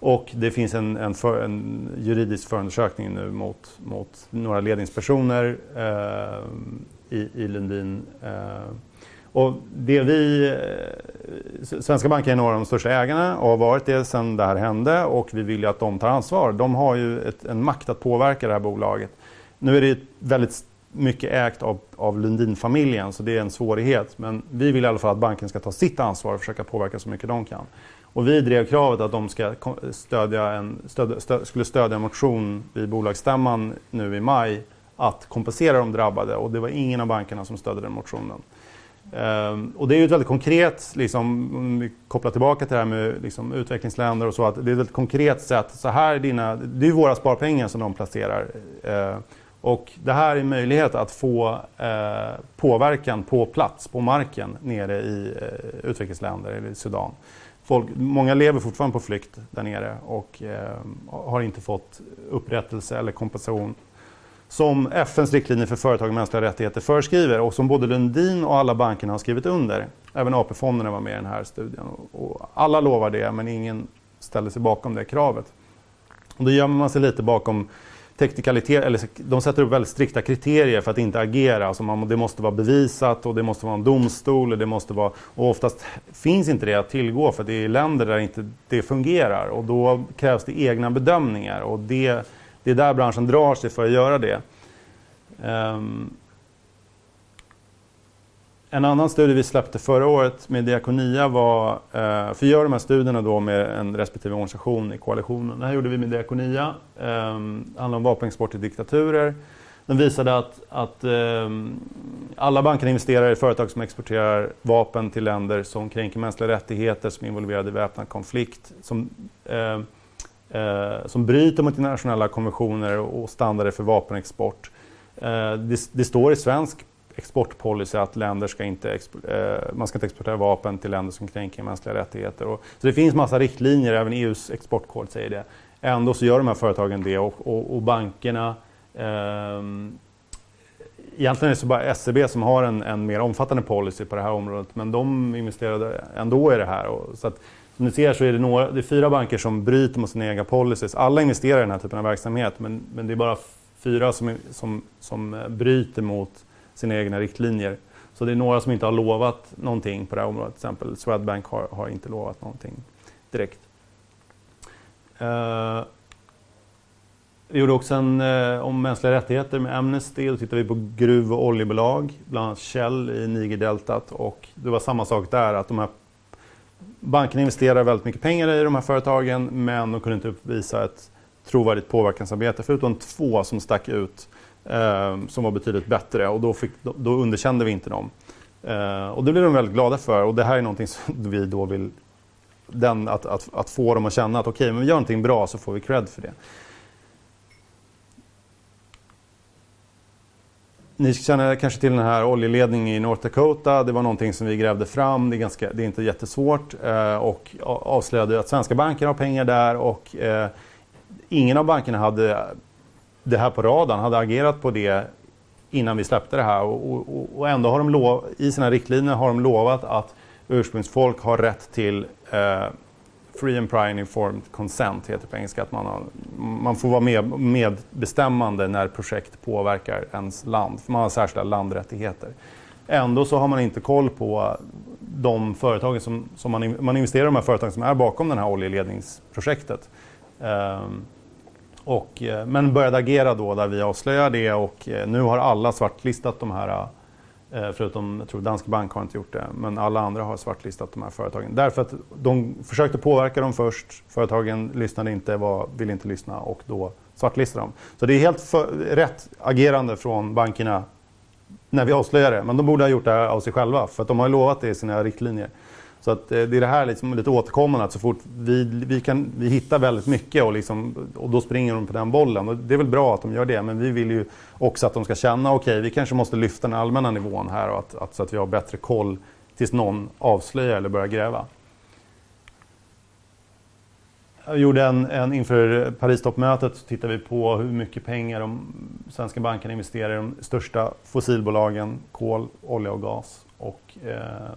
Och det finns en, en, för, en juridisk förundersökning nu mot, mot några ledningspersoner eh, i, i Lundin. Eh, Och det vi, eh, svenska banker är några av de största ägarna och har varit det sedan det här hände och vi vill ju att de tar ansvar. De har ju ett, en makt att påverka det här bolaget. Nu är det väldigt mycket ägt av, av Lundin-familjen så det är en svårighet. Men vi vill i alla fall att banken ska ta sitt ansvar och försöka påverka så mycket de kan. Och vi drev kravet att de ska stödja en, stöd, stöd, skulle stödja en motion vid bolagsstämman nu i maj att kompensera de drabbade och det var ingen av bankerna som stödde den motionen. Um, och det är ju ett väldigt konkret, liksom, om vi kopplar tillbaka till det här med liksom, utvecklingsländer och så, att det är ett väldigt konkret sätt. Så här är dina, det är våra sparpengar som de placerar. Uh, och det här är en möjlighet att få uh, påverkan på plats, på marken, nere i uh, utvecklingsländer eller i Sudan. Folk, många lever fortfarande på flykt där nere och ehm, har inte fått upprättelse eller kompensation som FNs riktlinjer för företag och mänskliga rättigheter föreskriver och som både Lundin och alla bankerna har skrivit under. Även AP-fonderna var med i den här studien. Och alla lovar det men ingen ställer sig bakom det kravet. Och då gömmer man sig lite bakom teknikalitet, eller de sätter upp väldigt strikta kriterier för att inte agera. Alltså man, det måste vara bevisat och det måste vara en domstol. Och, det måste vara, och oftast finns inte det att tillgå för det är länder där inte det fungerar. Och då krävs det egna bedömningar. Och det det är där branschen drar sig för att göra det. Um, en annan studie vi släppte förra året med Diakonia var, uh, för vi gör de här studierna då med en respektive organisation i koalitionen. Det här gjorde vi med Diakonia. Um, det handlar om vapenexport till diktaturer. Den visade att, att um, alla banker investerar i företag som exporterar vapen till länder som kränker mänskliga rättigheter, som är involverade i väpnad konflikt, som uh, eh, som bryter mot internationella konventioner och standarder för vapenexport. Eh, det, det, står i svensk exportpolicy att länder ska inte eh, man ska inte exportera vapen till länder som kränker mänskliga rättigheter. Och, så det finns massa riktlinjer, även EUs exportkod säger det. Ändå så gör de här företagen det och, och, och bankerna ehm, Egentligen är det så bara SEB som har en, en, mer omfattande policy på det här området men de investerade ändå i det här. Och, så att som ni ser så är det, några, det är fyra banker som bryter mot sina egna policies. Alla investerar i den här typen av verksamhet men, men det är bara fyra som, som, som eh, bryter mot sina egna riktlinjer. Så det är några som inte har lovat någonting på det här området. Till exempel Swedbank har, har inte lovat någonting direkt. Uh, vi gjorde också en uh, om mänskliga rättigheter med Amnesty. Då tittade vi på gruv och oljebolag, bland annat Shell i Nigerdeltat. Och det var samma sak där, att de här bankerna investerar väldigt mycket pengar i de här företagen men de kunde inte uppvisa ett trovärdigt påverkansarbete förutom två som stack ut eh, som var betydligt bättre och då, fick, då underkände vi inte dem. Eh, och det blev de väldigt glada för och det här är någonting som vi då vill den, att, att, att få dem att känna att okej, okay, men vi gör någonting bra så får vi cred för det. Ni känner kanske till den här oljeledningen i North Dakota. Det var någonting som vi grävde fram. Det är, ganska, det är inte jättesvårt. Eh, och avslöjade att svenska banker har pengar där och eh, ingen av bankerna hade det här på radarn, hade agerat på det innan vi släppte det här. Och, och, och ändå har de lov, i sina riktlinjer har de lovat att ursprungsfolk har rätt till eh, Free and prior informed consent heter på engelska. Att man, har, man får vara med, medbestämmande när projekt påverkar ens land. För man har särskilda landrättigheter. Ändå så har man inte koll på de företagen som, som man, man investerar i de här företagen som är bakom det här oljeledningsprojektet. Um, och, eh, men började agera då där vi avslöjade det och eh, nu har alla svartlistat de här Eh, förutom, jag tror Danske Bank har inte gjort det, men alla andra har svartlistat de här företagen. Därför att de försökte påverka dem först, företagen lyssnade inte, var, ville inte lyssna och då svartlistade de. Så det är helt för, rätt agerande från bankerna när vi avslöjar det, men de borde ha gjort det här av sig själva för att de har lovat det i sina riktlinjer. Så att, eh, det är det här liksom lite återkommande att så fort vi, vi, kan, vi hittar väldigt mycket och, liksom, och då springer de på den bollen. Och det är väl bra att de gör det men vi vill ju också att de ska känna okej okay, vi kanske måste lyfta den allmänna nivån här och att, att, så att vi har bättre koll tills någon avslöjar eller börjar gräva. Jag gjorde en, en inför Paristoppmötet så tittade vi på hur mycket pengar de svenska bankerna investerar i de största fossilbolagen, kol, olja och gas. Och, eh,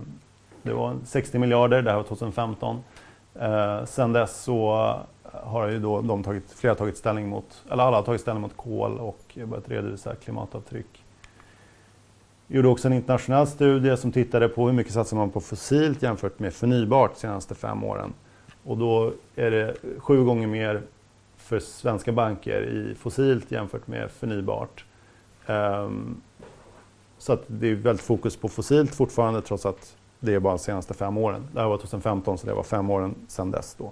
det var 60 miljarder, det här var 2015. Eh, sen dess så har ju då de tagit, flera tagit ställning mot, eller alla har tagit ställning mot kol och börjat redovisa klimatavtryck. Vi gjorde också en internationell studie som tittade på hur mycket satsar man på fossilt jämfört med förnybart de senaste fem åren. Och då är det sju gånger mer för svenska banker i fossilt jämfört med förnybart. Um, så att det är väldigt fokus på fossilt fortfarande trots att det är bara de senaste fem åren. Det här var 2015 så det var fem åren sedan dess. Då.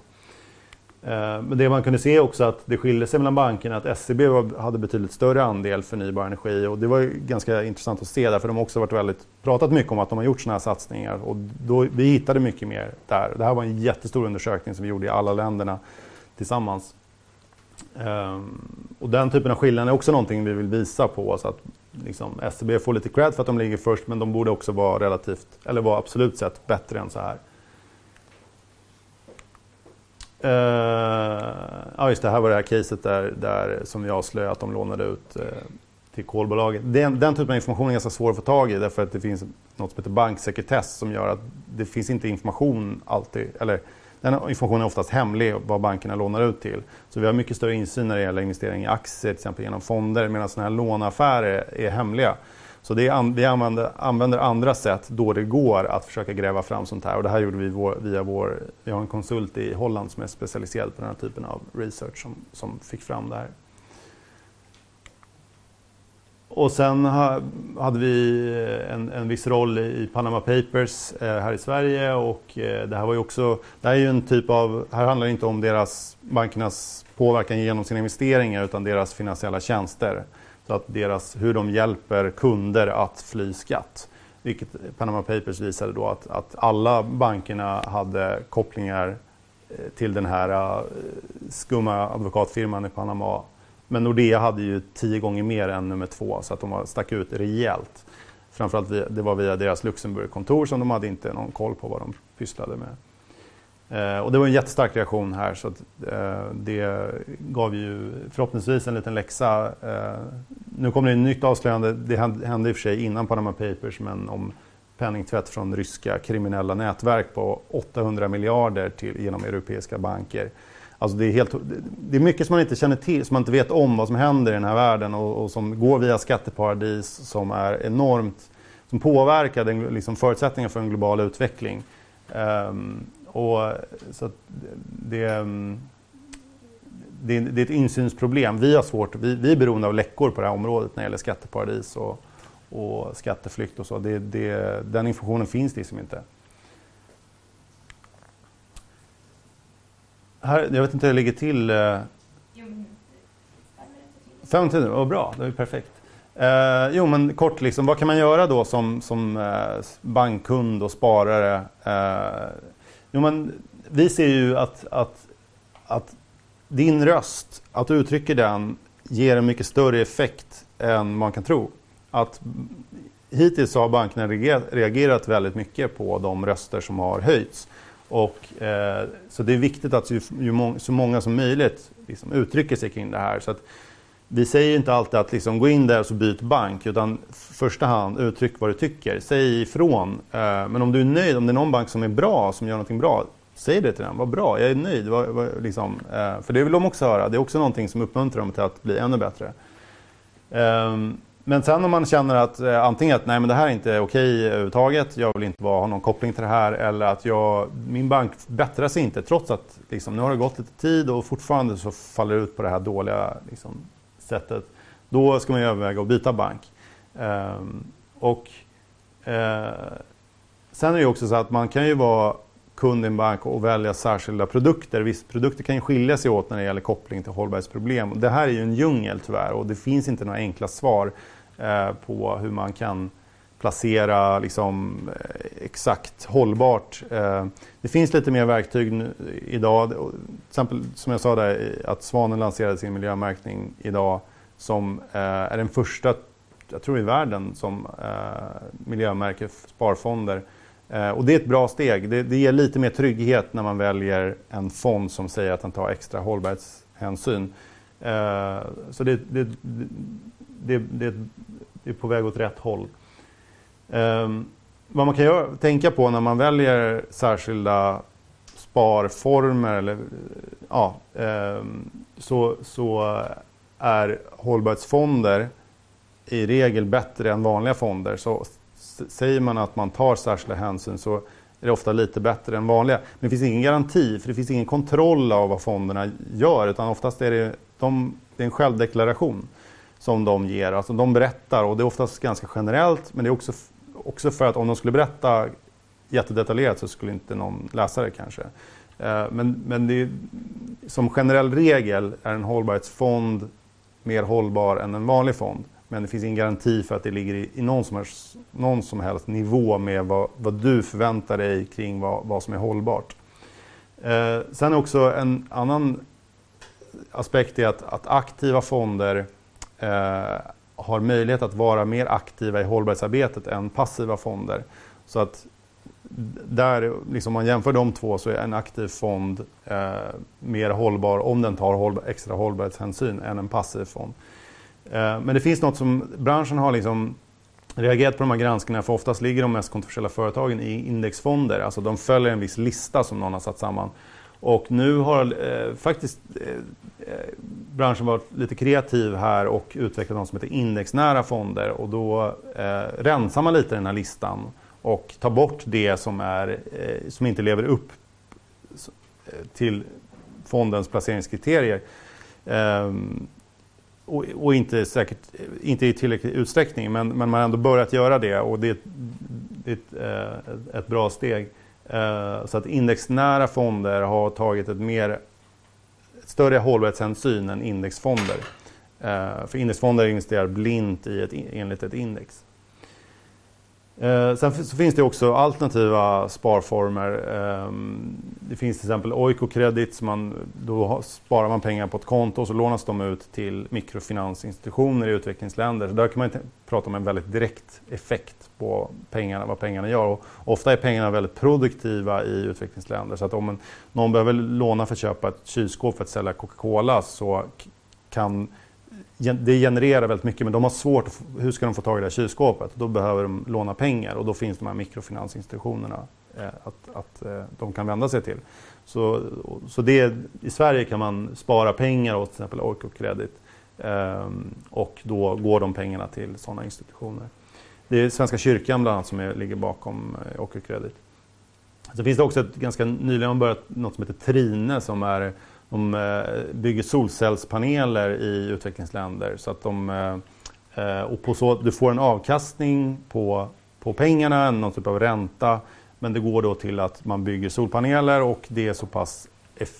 Eh, men det man kunde se också att det skilde sig mellan bankerna att SEB hade betydligt större andel förnybar energi och det var ganska intressant att se därför de har också varit väldigt, pratat mycket om att de har gjort sådana här satsningar och då, vi hittade mycket mer där. Det här var en jättestor undersökning som vi gjorde i alla länderna tillsammans. Ehm, och den typen av skillnader är också någonting vi vill visa på. Så att liksom, SCB får lite cred för att de ligger först men de borde också vara relativt, eller vara absolut sett bättre än så här. Uh, ja just det, här var det här caset där, där som vi avslöjade att de lånade ut uh, till kolbolaget. Den, den typen av information är ganska svår att få tag i därför att det finns något som heter banksekretess som gör att det finns inte information alltid, eller den informationen är oftast hemlig, vad bankerna lånar ut till. Så vi har mycket större insyn när det gäller investering i aktier, till exempel genom fonder, medan sådana här låneaffärer är hemliga. Så det är, vi använder, använder, andra sätt då det går att försöka gräva fram sånt här. Och det här gjorde vi vår, via vår... Vi har en konsult i Holland som är specialiserad på den här typen av research som, som fick fram det här. Och sen hade vi eh, en, en viss roll i Panama Papers eh, här i Sverige och eh, det här var ju också, det här är ju en typ av, här handlar det inte om deras, bankernas påverkan genom sina investeringar utan deras finansiella tjänster. Så att deras, hur de hjälper kunder att fly skatt. Vilket Panama Papers visade då att, att alla bankerna hade kopplingar eh, till den här eh, skumma advokatfirman i Panama men Nordea hade ju tio gånger mer än nummer två så att de stack ut rejält. Framförallt via, det var via deras Luxemburgkontor som de hade inte någon koll på vad de pysslade med. Eh, och det var en jättestark reaktion här så att, eh, det gav ju förhoppningsvis en liten läxa. Eh, nu kommer det ett nytt avslöjande, det hände i och för sig innan Panama Papers men om penningtvätt från ryska kriminella nätverk på 800 miljarder till, genom europeiska banker. Alltså det, är helt, det är mycket som man inte känner till, som man inte vet om vad som händer i den här världen och, och som går via skatteparadis som är enormt, som påverkar den, liksom förutsättningar för en global utveckling. Um, och, så det, det, det, är ett insynsproblem. Vi har svårt, vi, vi är beroende av läckor på det här området när det gäller skatteparadis och, och skatteflykt och så. Det, det, den informationen finns liksom inte. Här, jag vet inte hur det ligger till. Eh, fem minuter, vad bra, det är perfekt. Eh, jo men kort, liksom, vad kan man göra då som, som eh, bankkund och sparare? Eh, jo, men vi ser ju att, att, att din röst, att du uttrycker den, ger en mycket större effekt än man kan tro. Att hittills har bankerna reagerat väldigt mycket på de röster som har höjts. Och, eh, så det är viktigt att ju, ju må, så många som möjligt liksom, uttrycker sig kring det här. Så att, vi säger inte alltid att liksom, gå in där och så byt bank, utan i första hand uttryck vad du tycker. Säg ifrån. Eh, men om du är nöjd, om det är någon bank som är bra, som gör någonting bra, säg det till den. Vad bra, jag är nöjd. Var, var, liksom, eh, för det vill de också höra. Det är också någonting som uppmuntrar dem till att bli ännu bättre. Um, men sen om man känner att eh, antingen att nej men det här är inte okej överhuvudtaget, jag vill inte vara, ha någon koppling till det här eller att jag, min bank bättrar sig inte trots att liksom, nu har det gått lite tid och fortfarande så faller det ut på det här dåliga liksom, sättet. Då ska man överväga att byta bank. Um, och eh, Sen är det också så att man kan ju vara kund i en bank och välja särskilda produkter. Vissa produkter kan ju skilja sig åt när det gäller koppling till hållbarhetsproblem. Det här är ju en djungel tyvärr och det finns inte några enkla svar. Eh, på hur man kan placera liksom, eh, exakt hållbart. Eh, det finns lite mer verktyg idag. Till exempel som jag sa där, att Svanen lanserade sin miljömärkning idag som är den första, jag tror i världen, som miljömärker sparfonder. Och det är ett bra steg. Det, det ger lite mer trygghet när man väljer en fond som säger att den tar extra hållbarhetshänsyn. Så det, det, det, det, är på väg åt rätt håll. Um, vad man kan göra, tänka på när man väljer särskilda sparformer eller, ja, um, så, så är hållbarhetsfonder i regel bättre än vanliga fonder. Så säger man att man tar särskilda hänsyn så är det ofta lite bättre än vanliga. Men det finns ingen garanti, för det finns ingen kontroll av vad fonderna gör. Utan oftast är det, de, det är en självdeklaration som de ger. Alltså de berättar, och det är oftast ganska generellt, men det är också, också för att om de skulle berätta jättedetaljerat så skulle inte någon läsa det kanske. Eh, men, men det är, som generell regel är en hållbarhetsfond mer hållbar än en vanlig fond. Men det finns ingen garanti för att det ligger i, i någon, som helst, någon som helst nivå med vad, vad du förväntar dig kring vad, vad som är hållbart. Eh, sen också en annan aspekt är att, att aktiva fonder Eh, har möjlighet att vara mer aktiva i hållbarhetsarbetet än passiva fonder. Så att där, liksom, om man jämför de två så är en aktiv fond eh, mer hållbar om den tar hållbar, extra hållbarhetshänsyn än en passiv fond. Eh, men det finns något som branschen har liksom reagerat på de här granskningarna för oftast ligger de mest kontroversiella företagen i indexfonder. Alltså de följer en viss lista som någon har satt samman. Och nu har eh, faktiskt eh, eh, branschen varit lite kreativ här och utvecklat något som heter indexnära fonder och då eh, rensar man lite den här listan och tar bort det som, är, eh, som inte lever upp eh, till fondens placeringskriterier. Ehm, och, och, inte, säkert, eh, inte i tillräcklig utsträckning, men, men man har ändå börjat göra det och det, det är ett, ett bra steg. Eh, så att indexnära fonder har tagit ett mer ett större hållbarhetshänsyn än indexfonder. Eh, för indexfonder investerar blint i ett, enligt ett index. Eh, sen så finns det också alternativa sparformer. Eh, det finns till exempel Oikocredit, man, då sparar man pengar på ett konto och så lånas de ut till mikrofinansinstitutioner i utvecklingsländer. Så där kan man prata om en väldigt direkt effekt på pengarna, vad pengarna gör. Och ofta är pengarna väldigt produktiva i utvecklingsländer. Så att om en, någon behöver låna för att köpa ett kylskåp för att sälja Coca-Cola så kan det genererar väldigt mycket men de har svårt, att, hur ska de få tag i det här kylskåpet? Då behöver de låna pengar och då finns de här mikrofinansinstitutionerna eh, att, att eh, de kan vända sig till. Så, så det, i Sverige kan man spara pengar åt till exempel Oikocredit eh, och då går de pengarna till sådana institutioner. Det är Svenska kyrkan bland annat som är, ligger bakom eh, Oikocredit. Så finns det också ett, ganska nyligen börjat något som heter Trine som är de eh, bygger solcellspaneler i utvecklingsländer så att de eh, eh, och på så, du får en avkastning på, på pengarna, någon typ av ränta. Men det går då till att man bygger solpaneler och det är så pass,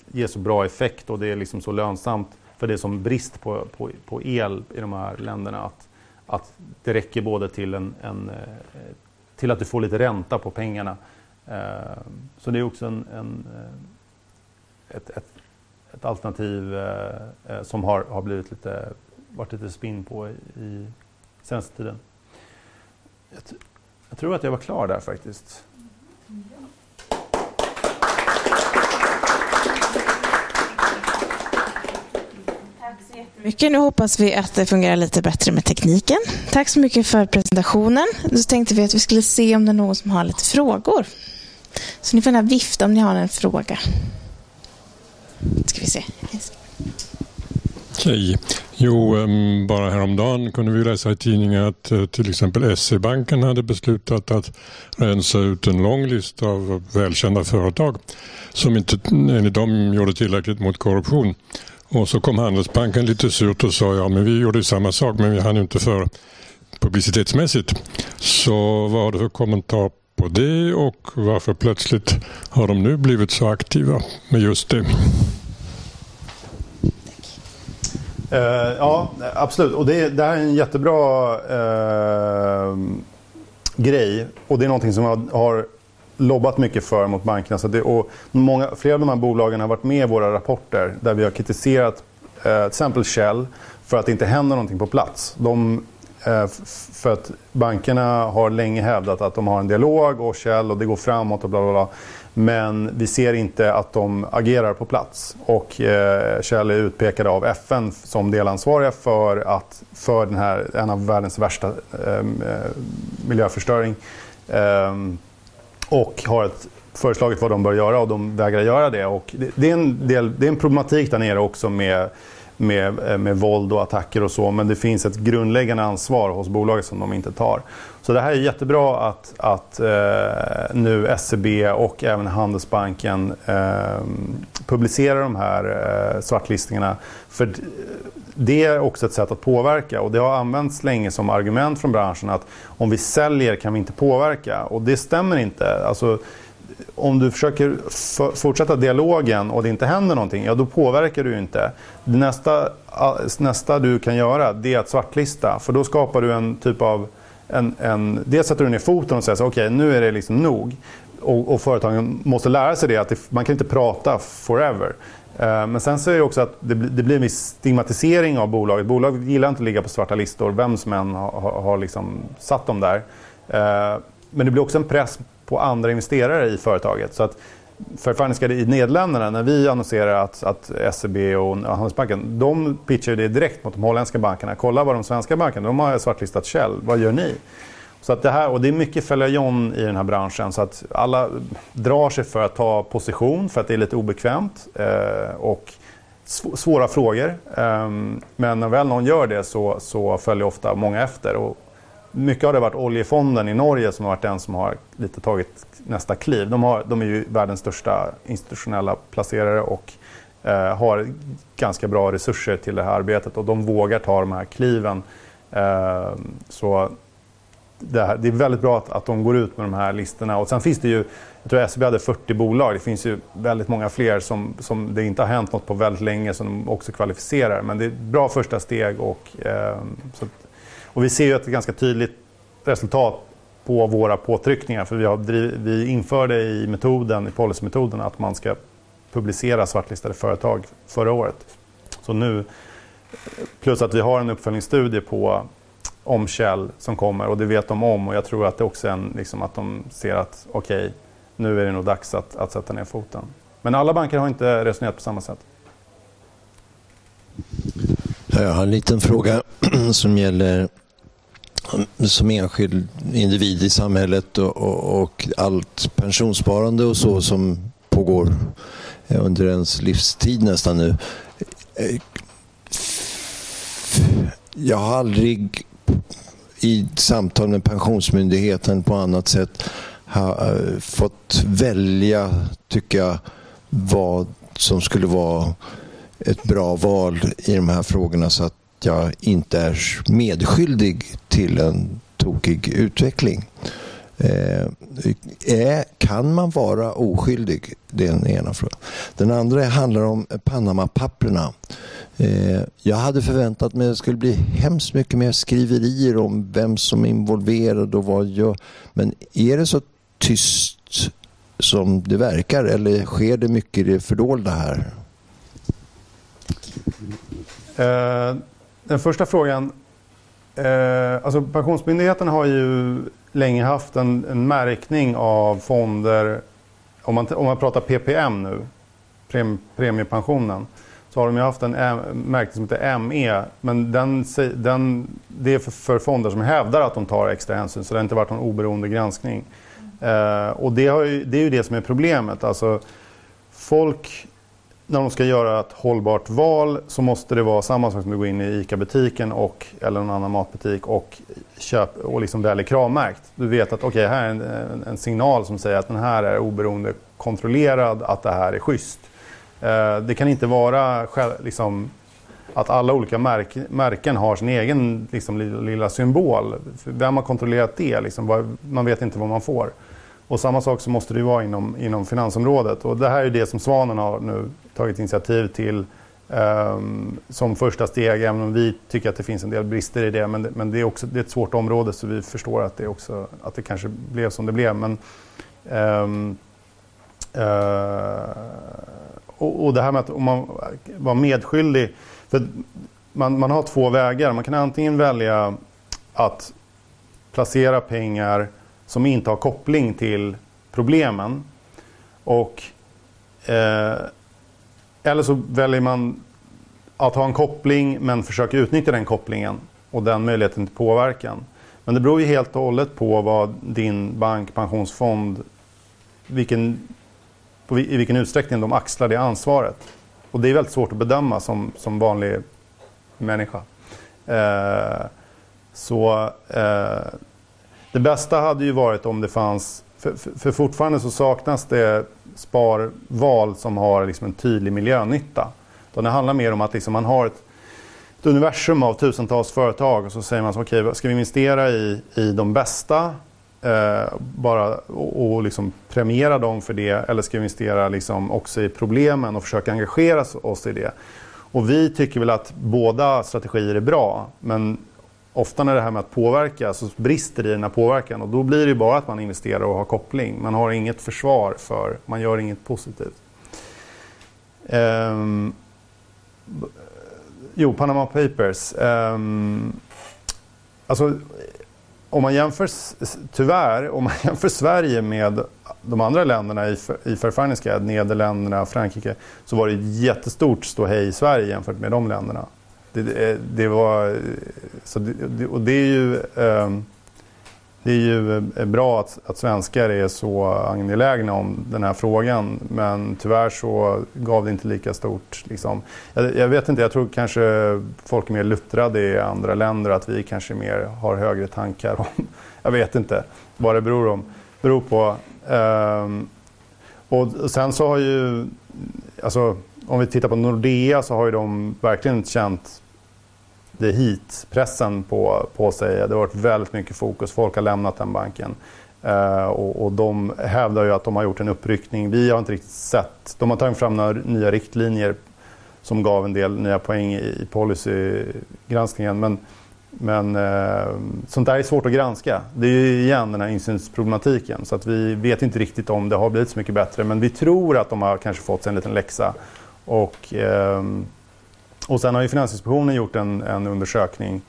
ger så bra effekt och det är liksom så lönsamt för det är som brist på, på, på el i de här länderna att, att det räcker både till, en, en till att du får lite ränta på pengarna. Så det är också en, en ett ett alternativ eh, eh, som har, har blivit lite, varit lite spinn på i, i senaste tiden. Jag, jag, tror att jag var klar där faktiskt. mycket. Nu hoppas vi att det fungerar lite bättre med tekniken. Tack så mycket för presentationen. Nu tänkte vi att vi skulle se om det är någon som har lite frågor. Så ni får gärna vifta om ni har en fråga ska vi se. Hej. Jo, bara häromdagen kunde vi läsa i tidningen att eh, till exempel SE-banken hade beslutat att rensa ut en lång lista av välkända företag som inte enligt dem gjorde tillräckligt mot korruption. Och så kom Handelsbanken lite surt och sa ja men vi gjorde samma sak men vi hann inte för publicitetsmässigt. Så vad har du för kommentar på det och varför plötsligt har de nu blivit så aktiva med just det? Uh, ja, absolut. Och det, det, här är en jättebra uh, grej. Och det är någonting som jag har lobbat mycket för mot bankerna. Så det, och många, flera av de här bolagen har varit med i våra rapporter där vi har kritiserat uh, till exempel Shell för att det inte händer någonting på plats. De Eh, för att bankerna har länge hävdat att de har en dialog och Kjell och det går framåt och bla bla bla. Men vi ser inte att de agerar på plats. Och eh, är utpekade av FN som delansvariga för, att, för den här, en av världens värsta ehm, eh, miljöförstöring. Eh, och har ett, föreslagit vad de bör göra och de vägrar göra det. Och det, det, är en del, det är en problematik där nere också med med, eh, med våld och attacker och så. Men det finns ett grundläggande ansvar hos bolaget som de inte tar. Så det här är jättebra att, att eh, nu SEB och även Handelsbanken eh, publicerar de här eh, svartlistningarna. För det är också ett sätt att påverka och det har använts länge som argument från branschen att om vi säljer kan vi inte påverka och det stämmer inte. Alltså, om du försöker fortsätta dialogen och det inte händer någonting, ja då påverkar du inte. Nästa, nästa du kan göra det är att svartlista, för då skapar du en typ av... En, en, dels sätter du ner foten och säger okej okay, nu är det liksom nog. Och, och, företagen måste lära sig det, att det, man kan inte prata forever. Eh, men sen så är det också att det, det, blir en viss stigmatisering av bolaget. Bolaget gillar inte att ligga på svarta listor, vem som än har, har, liksom satt dem där. Eh, men det blir också en press på andra investerare i företaget. Så att för i Nederländerna, när vi annonserar att, att SEB och Handelsbanken, de pitchar det direkt mot de holländska bankerna. Kolla vad de svenska bankerna, de har svartlistat Shell, vad gör ni? Så att det, här, och det är mycket följa John i den här branschen så att alla drar sig för att ta position för att det är lite obekvämt eh, och svåra frågor. Eh, men när väl någon gör det så, så följer ofta många efter. Och mycket har det varit oljefonden i Norge som har varit den som har lite tagit nästa kliv. De, har, de är ju världens största institutionella placerare och eh, har ganska bra resurser till det här arbetet och de vågar ta de här kliven. Eh, så det, här, det, är väldigt bra att, att de går ut med de här listorna. Och sen finns det ju, jag tror SEB hade 40 bolag, det finns ju väldigt många fler som, som det inte har hänt något på väldigt länge som de också kvalificerar. Men det är ett bra första steg och eh, så och vi ser ju ett ganska tydligt resultat på våra påtryckningar. För vi, har driv, vi införde i metoden, i policymetoden att man ska publicera svartlistade företag förra året. Så nu, plus att vi har en uppföljningsstudie på om Kjell som kommer och det vet de om och jag tror att det också är en, liksom att de ser att okej, okay, nu är det nog dags att, att sätta ner foten. Men alla banker har inte resonerat på samma sätt. Jag har en liten fråga som gäller som enskild individ i samhället och, och, och, allt pensionssparande och så som pågår eh, under ens livstid nästan nu. Eh, jag har aldrig i samtal med Pensionsmyndigheten på annat sätt eh, fått välja, tycker jag, vad som skulle vara ett bra val i de här frågorna så att jag inte är medskyldig till en tokig utveckling. Eh, kan man vara oskyldig? Det är den ena frågan. Den andra handlar om Panama-papperna. Eh, jag hade förväntat mig att det skulle bli hemskt mycket mer skriverier om vem som är involverad och vad gör. Men är det så tyst som det verkar eller sker det mycket i det fördolda här? Uh den första frågan. Eh, alltså Pensionsmyndigheten har ju länge haft en, en märkning av fonder. Om man, om man pratar PPM nu, prem, premiepensionen, så har de ju haft en eh, märkning som heter ME. Men den, den, det är för, för, fonder som hävdar att de tar extra hänsyn, så det har inte varit någon oberoende granskning. Eh, och det, har ju, det är ju det som är problemet. Alltså, folk när de ska göra ett hållbart val så måste det vara samma sak som att gå in i ICA-butiken och, eller någon annan matbutik och, köp, och liksom väljer kravmärkt. Du vet att okay, här är en, en, signal som säger att den här är oberoende kontrollerad, att det här är schysst. Eh, det kan inte vara liksom, att alla olika märk, märken har sin egen liksom, lilla, lilla symbol. Vem har kontrollerat det? Liksom, man vet inte vad man får. Och samma sak så måste det vara inom, inom finansområdet. Och det här är det som Svanen har nu tagit initiativ till um, som första steg, även om vi tycker att det finns en del brister i det. Men, det, men det, är, också, det är ett svårt område så vi förstår att det, också, att det kanske blev som det blev. Men, um, uh, och, och, det här med att om man var medskyldig. För man, man har två vägar. Man kan antingen välja att placera pengar som inte har koppling till problemen. Och, eh, eller så väljer man att ha en koppling men försöker utnyttja den kopplingen och den möjligheten till påverkan. Men det beror ju helt och hållet på vad din bank, pensionsfond, vilken, på, i vilken utsträckning de axlar det ansvaret. Och det är väldigt svårt att bedöma som, som vanlig människa. Eh, så eh, det bästa hade ju varit om det fanns, för, för, fortfarande så saknas det sparval som har liksom en tydlig miljönytta. Utan det handlar mer om att liksom man har ett, ett universum av tusentals företag och så säger man så okej, okay, ska vi investera i, i de bästa eh, bara, och, och liksom premiera dem för det eller ska vi investera liksom också i problemen och försöka engagera oss i det? Och vi tycker väl att båda strategier är bra men ofta när det här med att påverka så brister det i den här påverkan och då blir det ju bara att man investerar och har koppling. Man har inget försvar för, man gör inget positivt. Um, jo, Panama Papers. Um, alltså, om man jämför, tyvärr, om man jämför Sverige med de andra länderna i, i Fair Finance Guide, Nederländerna, Frankrike, så var det ett jättestort ståhej i Sverige jämfört med de länderna. Det, eh, det var, så det, och det är ju, ehm, det är ju eh, bra att, att svenskar är så angelägna om den här frågan men tyvärr så gav det inte lika stort. Liksom. Jag, jag, vet inte, jag tror kanske folk är mer luttrade i andra länder att vi kanske mer har högre tankar om, jag vet inte vad det beror, om, beror på. Ehm, och sen så har ju, alltså, om vi tittar på Nordea så har ju de verkligen känt det hit, pressen på, på sig. Det har varit väldigt mycket fokus. Folk har lämnat den banken. Uh, och, och, de hävdar ju att de har gjort en uppryckning. Vi har inte riktigt sett. De har tagit fram några nya riktlinjer som gav en del nya poäng i, i policygranskningen. Men, men uh, sånt där är svårt att granska. Det är ju igen den här insynsproblematiken. Så att vi vet inte riktigt om det har blivit så mycket bättre. Men vi tror att de har kanske fått sig en liten läxa. Och uh, och sen har ju Finansinspektionen gjort en, en undersökning,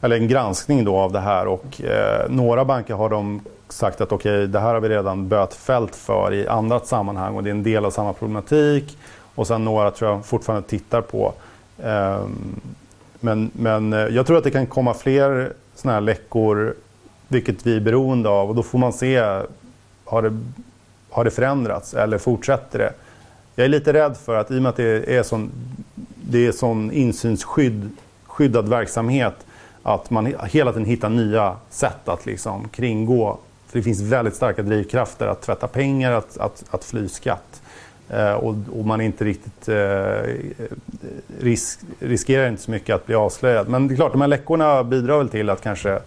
eller en granskning då av det här och eh, några banker har de sagt att okej, okay, det här har vi redan bötfällt för i annat sammanhang och det är en del av samma problematik. Och sen några tror jag fortfarande tittar på. Eh, men, men eh, jag tror att det kan komma fler sådana här läckor, vilket vi är beroende av och då får man se, har det, har det förändrats eller fortsätter det? Jag är lite rädd för att i och med att det är sån det är sån insynsskyddad verksamhet att man hela tiden hittar nya sätt att liksom kringgå. För det finns väldigt starka drivkrafter att tvätta pengar, att, att, att fly skatt. Eh, och, och, man är inte riktigt eh, risk, riskerar inte så mycket att bli avslöjad. Men det är klart, de här läckorna bidrar väl till att kanske eh,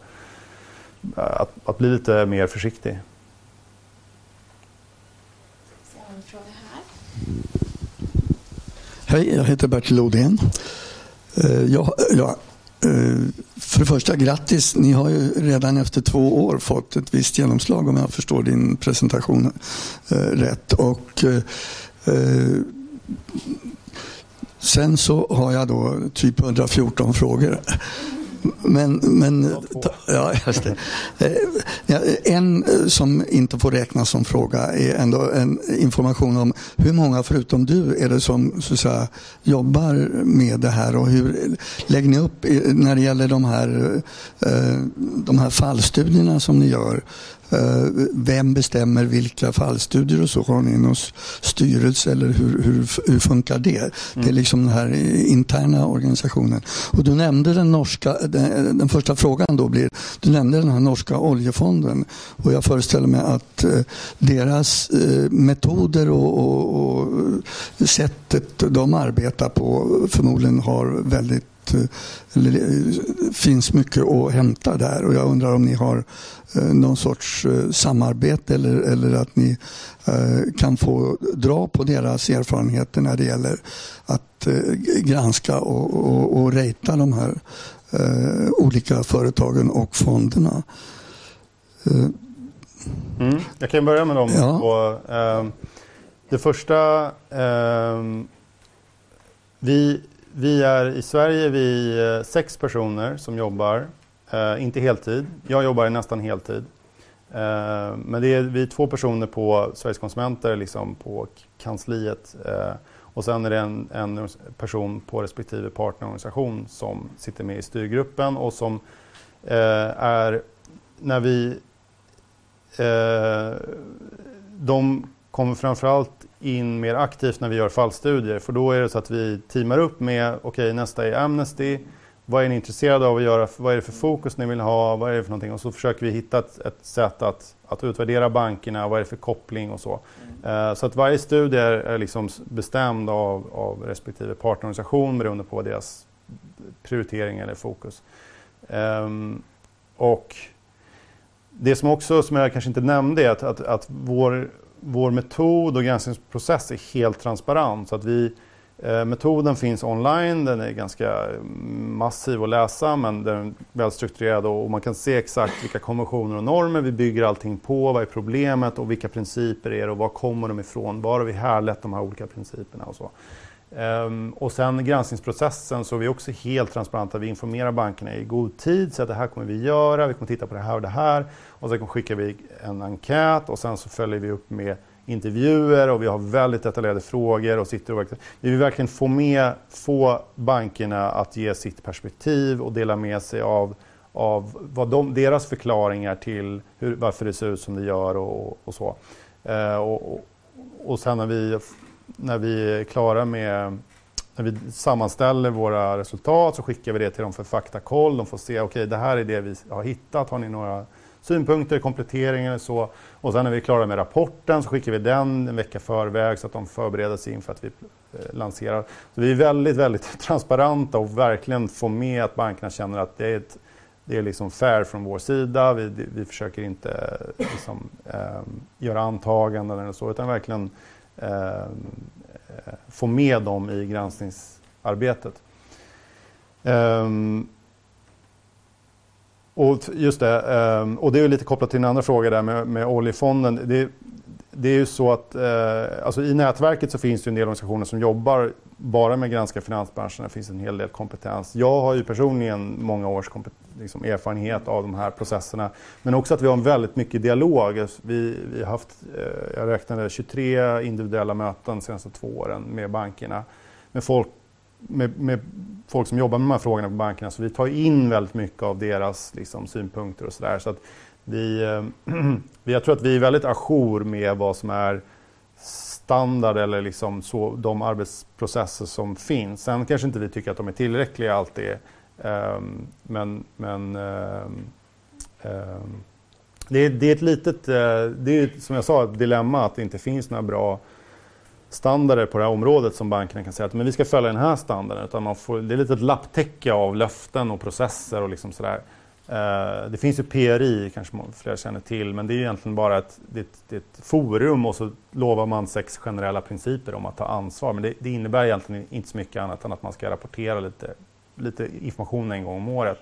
att, att bli lite mer försiktig. Hej, jag heter Bertil Odén. Eh, jag, jag, eh, för det första, grattis. Ni har ju redan efter två år fått ett visst genomslag om jag förstår din presentation eh, rätt. Och, sen så har jag då typ 114 frågor. Men, men ja, just det. Eh, en eh, som inte får räknas som fråga är ändå en information om hur många förutom du är det som så säga, jobbar med det här och hur lägger ni upp när det gäller de här, eh, de här fallstudierna som ni gör? Eh, vem bestämmer vilka fallstudier och så? Har ni någon styrelse eller hur, hur, hur funkar det? Mm. Det är mm. liksom den här interna organisationen. Och du nämnde den norska, den, den, första frågan då blir, du nämnde den här norska oljefonden och jag föreställer mig att eh, deras eh, metoder och, och, och sättet de arbetar på förmodligen har väldigt det finns mycket att hämta där och jag undrar om ni har Eh, någon sorts eh, samarbete eller, eller att ni eh, kan få dra på deras erfarenheter när det gäller att granska och, och, och rejta de här olika företagen och fonderna. Mm, jag kan börja med dem. Ja. Och, eh, det första, eh, vi, vi är i Sverige vi sex personer som jobbar eh, inte heltid. Jag jobbar nästan heltid. Eh, men det är vi är två personer på Sveriges Konsumenter, liksom på kansliet. Eh, och sen är det en, en, person på respektive partnerorganisation som sitter med i styrgruppen och som eh, är, när vi... Eh, de kommer framförallt in mer aktivt när vi gör fallstudier. För då är det så att vi teamar upp med, okej okay, nästa är Amnesty, vad är ni intresserade av att göra, vad är det för fokus ni vill ha, vad är det för någonting? Och så försöker vi hitta ett, ett sätt att, att utvärdera bankerna, vad är det för koppling och så. Mm. Uh, så att varje studie är, är liksom bestämd av, av respektive partnerorganisation beroende på deras prioritering eller fokus. Um, och det som också, som jag kanske inte nämnde, är att, att, att vår, vår metod och granskningsprocess är helt transparent. Så att vi, eh, metoden finns online, den är ganska mm, massiv att läsa men den är välstrukturerad och man kan se exakt vilka konventioner och normer vi bygger allting på, vad är problemet och vilka principer är det och var kommer de ifrån, var har vi härlett de här olika principerna och så. Um, och sen granskningsprocessen så är vi också helt transparenta. Vi informerar bankerna i god tid, så att det här kommer vi göra, vi kommer titta på det här och det här. Och sen skickar vi en enkät och sen så följer vi upp med intervjuer och vi har väldigt detaljerade frågor. och sitter och Vi vill verkligen få, med, få bankerna att ge sitt perspektiv och dela med sig av, av vad de, deras förklaringar till hur, varför det ser ut som det gör och, och så. Uh, och, och sen när vi när vi är klara med när vi sammanställer våra resultat så skickar vi det till dem för faktakoll. De får se, okej okay, det här är det vi har hittat. Har ni några synpunkter, kompletteringar eller så? Och sen när vi är klara med rapporten så skickar vi den en vecka förväg så att de förbereder sig inför att vi eh, lanserar. Så vi är väldigt, väldigt transparenta och verkligen får med att bankerna känner att det är, ett, det är liksom fair från vår sida. Vi, vi försöker inte eh, liksom, eh, göra antaganden eller så utan verkligen Eh, få med dem i granskningsarbetet. Um, och just det, um, och det är lite kopplat till en andra fråga där med, med oljefonden. Det, det är ju så att eh, alltså i nätverket så finns det en del organisationer som jobbar bara med att granska finansbranschen. Det finns en hel del kompetens. Jag har ju personligen många års liksom, erfarenhet av de här processerna. Men också att vi har väldigt mycket dialog. Vi, vi har haft, eh, jag räknade 23 individuella möten de senaste två åren med bankerna. Med folk, med, med folk som jobbar med de här frågorna på bankerna. Så vi tar in väldigt mycket av deras liksom, synpunkter och sådär. Så eh, vi, jag tror att vi är väldigt ajour med vad som är standard eller liksom så, de arbetsprocesser som finns. Sen kanske inte vi tycker att de är tillräckliga alltid. Um, men men um, um, det, är, det, är, ett litet, uh, det är som jag sa ett dilemma att det inte finns några bra standarder på det här området som bankerna kan säga att men vi ska följa den här standarden. Utan man får, det är lite ett lapptäcke av löften och processer och liksom sådär. Uh, det finns ju PRI, kanske flera känner till, men det är egentligen bara ett, det, det är ett forum och så lovar man sex generella principer om att ta ansvar. Men det, det, innebär egentligen inte så mycket annat än att man ska rapportera lite, lite information en gång om året.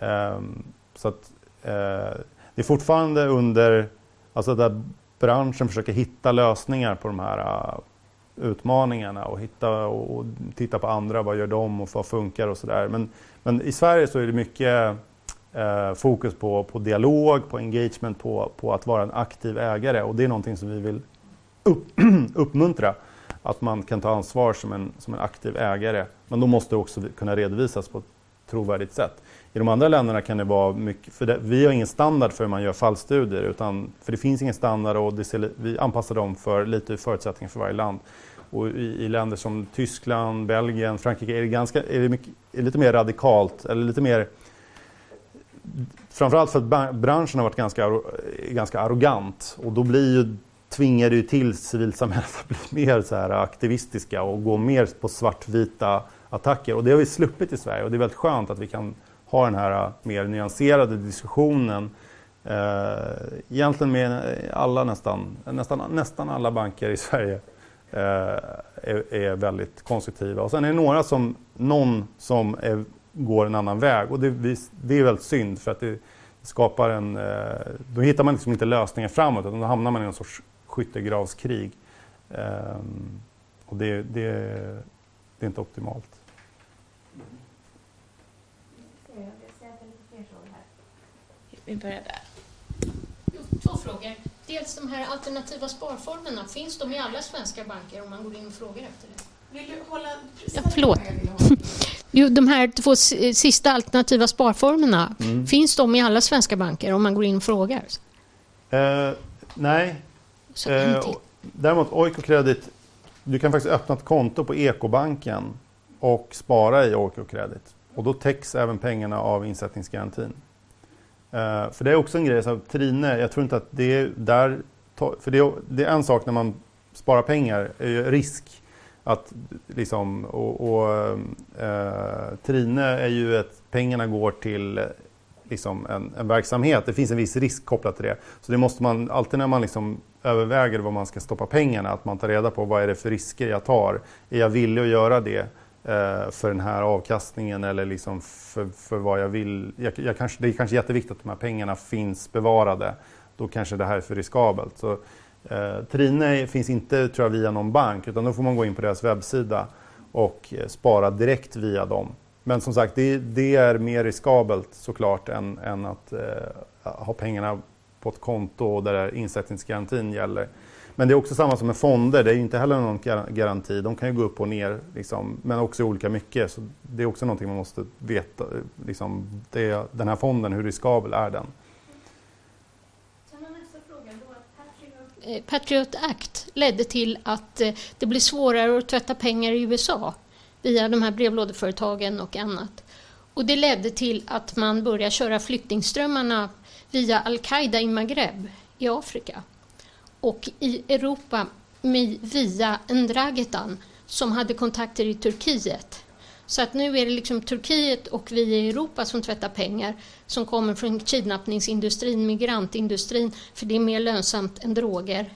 Ehm, så att, eh, det är fortfarande under, alltså där branschen försöker hitta lösningar på de här eh, utmaningarna och, hitta, och titta på andra, vad gör de och vad funkar och sådär. Men, men i Sverige så är det mycket eh, fokus på, på dialog, på engagement, på, på att vara en aktiv ägare och det är någonting som vi vill upp, uppmuntra. Att man kan ta ansvar som en, som en aktiv ägare. Men då måste det också kunna redovisas på ett trovärdigt sätt. I de andra länderna kan det vara mycket, för det, vi har ingen standard för hur man gör fallstudier, utan, för det finns ingen standard och det, vi anpassar dem för lite förutsättningar för varje land. Och i, i, länder som Tyskland, Belgien, Frankrike är det, ganska, är det mycket, är lite mer radikalt, eller lite mer Framförallt för att branschen har varit ganska, ganska arrogant och då blir ju, tvingar det ju till civilsamhället att bli mer så här aktivistiska och gå mer på svartvita attacker. Och det har vi sluppit i Sverige och det är väldigt skönt att vi kan ha den här äh, mer nyanserade diskussionen. Eh, egentligen med alla nästan, nästan, nästan alla banker i Sverige eh, är, är, väldigt konstruktiva. Och sen är det några som, någon som är går en annan väg. Och det, det är väldigt synd för att det skapar en... Eh, då hittar man liksom inte lösningar framåt utan då hamnar man i någon sorts skyttegravskrig. Um, och det, det, det är inte optimalt. Vi börjar där. Två frågor. Dels de här alternativa sparformerna, finns de i alla svenska banker om man går in och frågar efter det? Vill du hålla... Ja, förlåt. Jo, de här två sista alternativa sparformerna, mm. finns de i alla svenska banker om man går in och frågar? Uh, nej. Uh, däremot Oikocredit, du kan faktiskt öppna ett konto på Ekobanken och spara i Oikocredit. Och då täcks även pengarna av insättningsgarantin. Uh, för det är också en grej, så Trine, jag tror inte att det är där... För det är, det är en sak när man sparar pengar, risk att liksom, och, och uh, Trine är ju att pengarna går till liksom en, en, verksamhet. Det finns en viss risk kopplat till det. Så det måste man alltid när man liksom överväger var man ska stoppa pengarna, att man tar reda på vad är det för risker jag tar. Är jag villig att göra det eh, för den här avkastningen eller liksom för, för vad jag vill? Jag, jag kanske, det är kanske jätteviktigt att de här pengarna finns bevarade. Då kanske det här är för riskabelt. Så, eh, Trine finns inte tror jag, via någon bank utan då får man gå in på deras webbsida och eh, spara direkt via dem. Men som sagt, det, det är mer riskabelt såklart än, än att eh, ha pengarna på ett konto där insättningsgarantin gäller. Men det är också samma som med fonder, det är inte heller någon garanti. De kan ju gå upp och ner, liksom, men också olika mycket. Så det är också någonting man måste veta. Liksom, det, den här fonden, hur riskabel är den? Eh, Patriot Act ledde till att eh, det blir svårare att tvätta pengar i USA via de här brevlådeföretagen och annat. Och det ledde till att man började köra flyktingströmmarna via al-Qaida i Maghreb i Afrika och i Europa via Ndragetan som hade kontakter i Turkiet. Så att nu är det liksom Turkiet och vi i Europa som tvättar pengar som kommer från kidnappningsindustrin, migrantindustrin, för det är mer lönsamt än droger.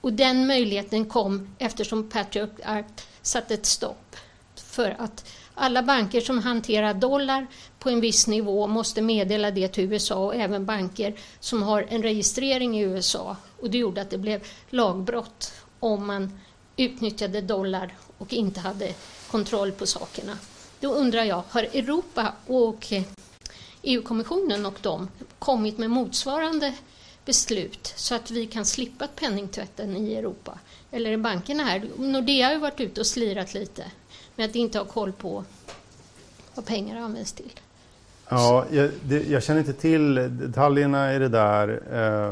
Och den möjligheten kom eftersom Patriot Act satte ett stopp för att alla banker som hanterar dollar på en viss nivå måste meddela det till USA och även banker som har en registrering i USA. Och det gjorde att det blev lagbrott om man utnyttjade dollar och inte hade kontroll på sakerna. Då undrar jag, har Europa och EU-kommissionen och de kommit med motsvarande beslut så att vi kan slippa penningtvätten i Europa? Eller är bankerna här? Nordea har ju varit ute och slirat lite med att inte ha koll på vad pengar används till. Ja, jag, det, jag, känner inte till detaljerna i det där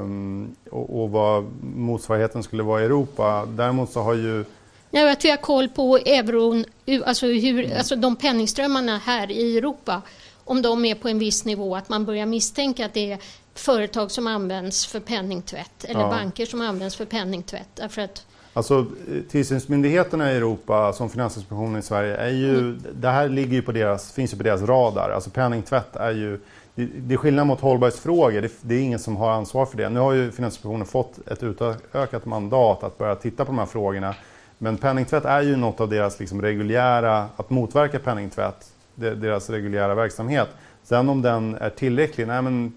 um, och, och, vad motsvarigheten skulle vara i Europa. Däremot så har ju... Ja, att vi har koll på euron, alltså, hur, mm. alltså de penningströmmarna här i Europa, om de är på en viss nivå, att man börjar misstänka att det är företag som används för penningtvätt eller ja. banker som används för penningtvätt. Därför att Alltså tillsynsmyndigheterna i Europa, som Finansinspektionen i Sverige, är ju, mm. det här ligger ju på deras, finns ju på deras radar. Alltså penningtvätt är ju, det, det är skillnad mot hållbarhetsfrågor, det, det, är ingen som har ansvar för det. Nu har ju Finansinspektionen fått ett utökat mandat att börja titta på de här frågorna. Men penningtvätt är ju något av deras liksom reguljära, att motverka penningtvätt, deras reguljära verksamhet. Sen om den är tillräcklig, nej men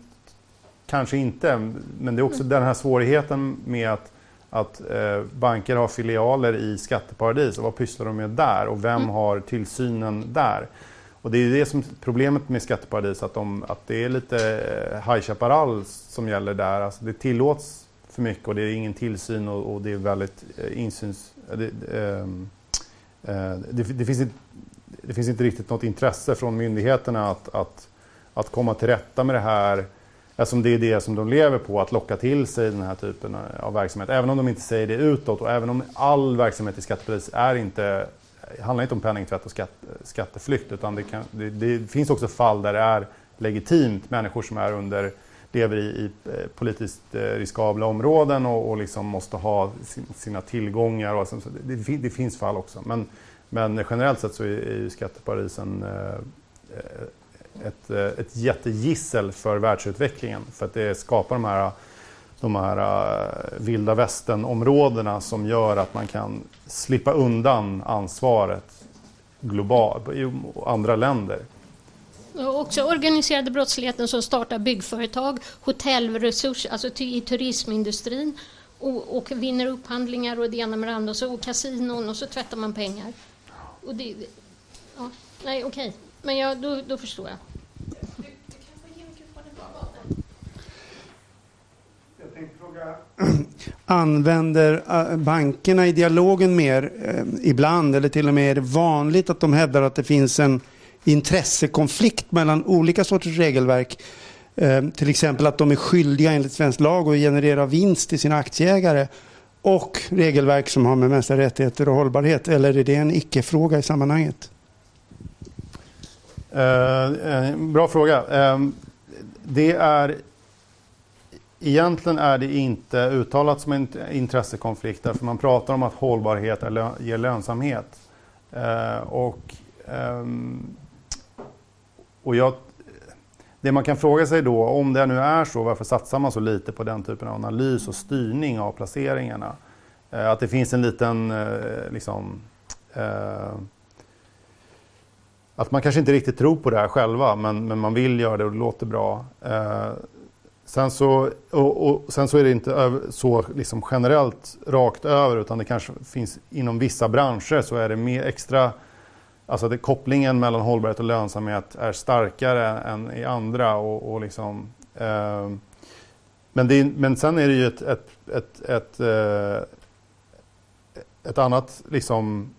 kanske inte. Men det är också mm. den här svårigheten med att att eh, banker har filialer i skatteparadis och vad pysslar de med där och vem mm. har tillsynen där? Och det är det som problemet med skatteparadis, att, de, att det är lite eh, High Chaparral som gäller där. Alltså det tillåts för mycket och det är ingen tillsyn och, och det är väldigt eh, insyns... Det, ehm, eh, det, det, finns inte, det finns inte riktigt något intresse från myndigheterna att, att, att komma till rätta med det här Eftersom det är det som de lever på, att locka till sig den här typen av verksamhet. Även om de inte säger det utåt och även om all verksamhet i skattepolis är inte, handlar inte om penningtvätt och skatt, skatteflykt. Utan det, kan, det, det, finns också fall där det är legitimt människor som är under, lever i, i eh, politiskt eh, riskabla områden och, och liksom måste ha sin, sina tillgångar. Och, så, det, det, finns fall också. Men, men generellt sett så är, är skatteparisen eh, eh ett, eh, ett jättegissel för världsutvecklingen. För att det skapar de här, de här eh, vilda västern-områdena som gör att man kan slippa undan ansvaret globalt i andra länder. Och också organiserade brottsligheten som startar byggföretag, hotellresurser, alltså i turismindustrin och, och vinner upphandlingar och det ena med det andra och, så, och kasinon och så tvättar man pengar. Och det, ja, nej, okej. Okay. Men jag, då, då förstår jag. Jag tänkte fråga, använder eh, bankerna i dialogen mer eh, ibland eller till och med är det vanligt att de hävdar att det finns en intressekonflikt mellan olika sorters regelverk? Eh, till exempel att de är skyldiga enligt svensk lag att generera vinst till sina aktieägare och regelverk som har med mänskliga rättigheter och hållbarhet? Eller är det en icke-fråga i sammanhanget? Eh, eh, bra fråga. Eh, det är Egentligen är det inte uttalat som en intressekonflikt därför man pratar om att hållbarhet ger lönsamhet. Eh, och, ehm, och jag, det man kan fråga sig då, om det nu är så, varför satsar man så lite på den typen av analys och styrning av placeringarna? Eh, att det finns en liten eh, liksom, att man kanske inte riktigt tror på det här själva men, men man vill göra det och det låter bra. Eh, sen, så, och, och, sen så är det inte över, så liksom generellt rakt över utan det kanske finns inom vissa branscher så är det mer extra Alltså det, kopplingen mellan hållbarhet och lönsamhet är starkare än i andra. Och, och liksom, eh, men, det, men sen är det ju ett, ett, ett, ett, eh, ett annat liksom,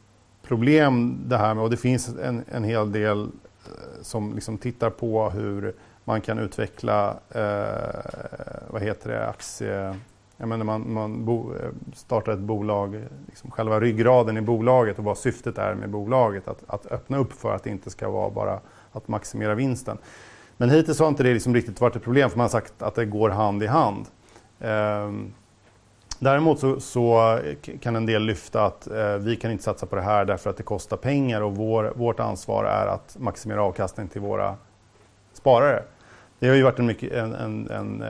problem det här med, och det finns en, en hel del eh, som liksom tittar på hur man kan utveckla, eh, vad heter det, aktie... Jag menar man, man bo, eh, startar ett bolag, liksom själva ryggraden i bolaget och vad syftet är med bolaget. Att, att öppna upp för att det inte ska vara bara att maximera vinsten. Men hittills har inte det liksom riktigt varit ett problem för man har sagt att det går hand i hand. Um, Däremot så, så, eh, kan en del lyfta att eh, vi kan inte satsa på det här därför att det kostar pengar och vår, vårt ansvar är att maximera avkastning till våra sparare. Det har ju varit en, mycket, en, en, en, eh,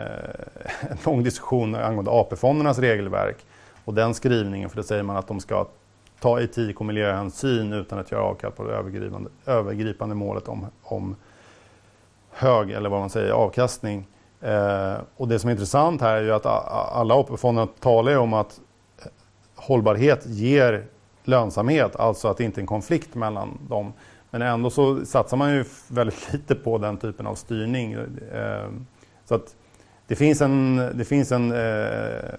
en lång diskussion angående AP-fondernas regelverk och den skrivningen, för det säger man att de ska ta etik och miljöhänsyn utan att göra avkall på det övergripande, övergripande målet om, om hög, eller vad man säger, avkastning. Eh, och det som är intressant här är ju att alla AP-fonderna talar om att eh, hållbarhet ger lönsamhet, alltså att det inte är en konflikt mellan dem. Men ändå så satsar man ju väldigt lite på den typen av styrning. Eh, så att det finns en, det finns en eh,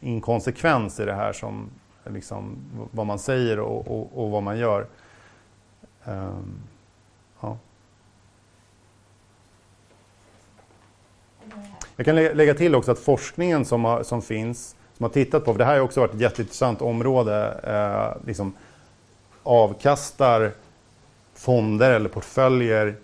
inkonsekvens i det här som liksom, vad man säger och, och, och vad man gör. Um, Jag kan lägga till också att forskningen som, har, som finns, som har tittat på, för det här har också varit ett jätteintressant område, eh, liksom avkastar fonder eller portföljer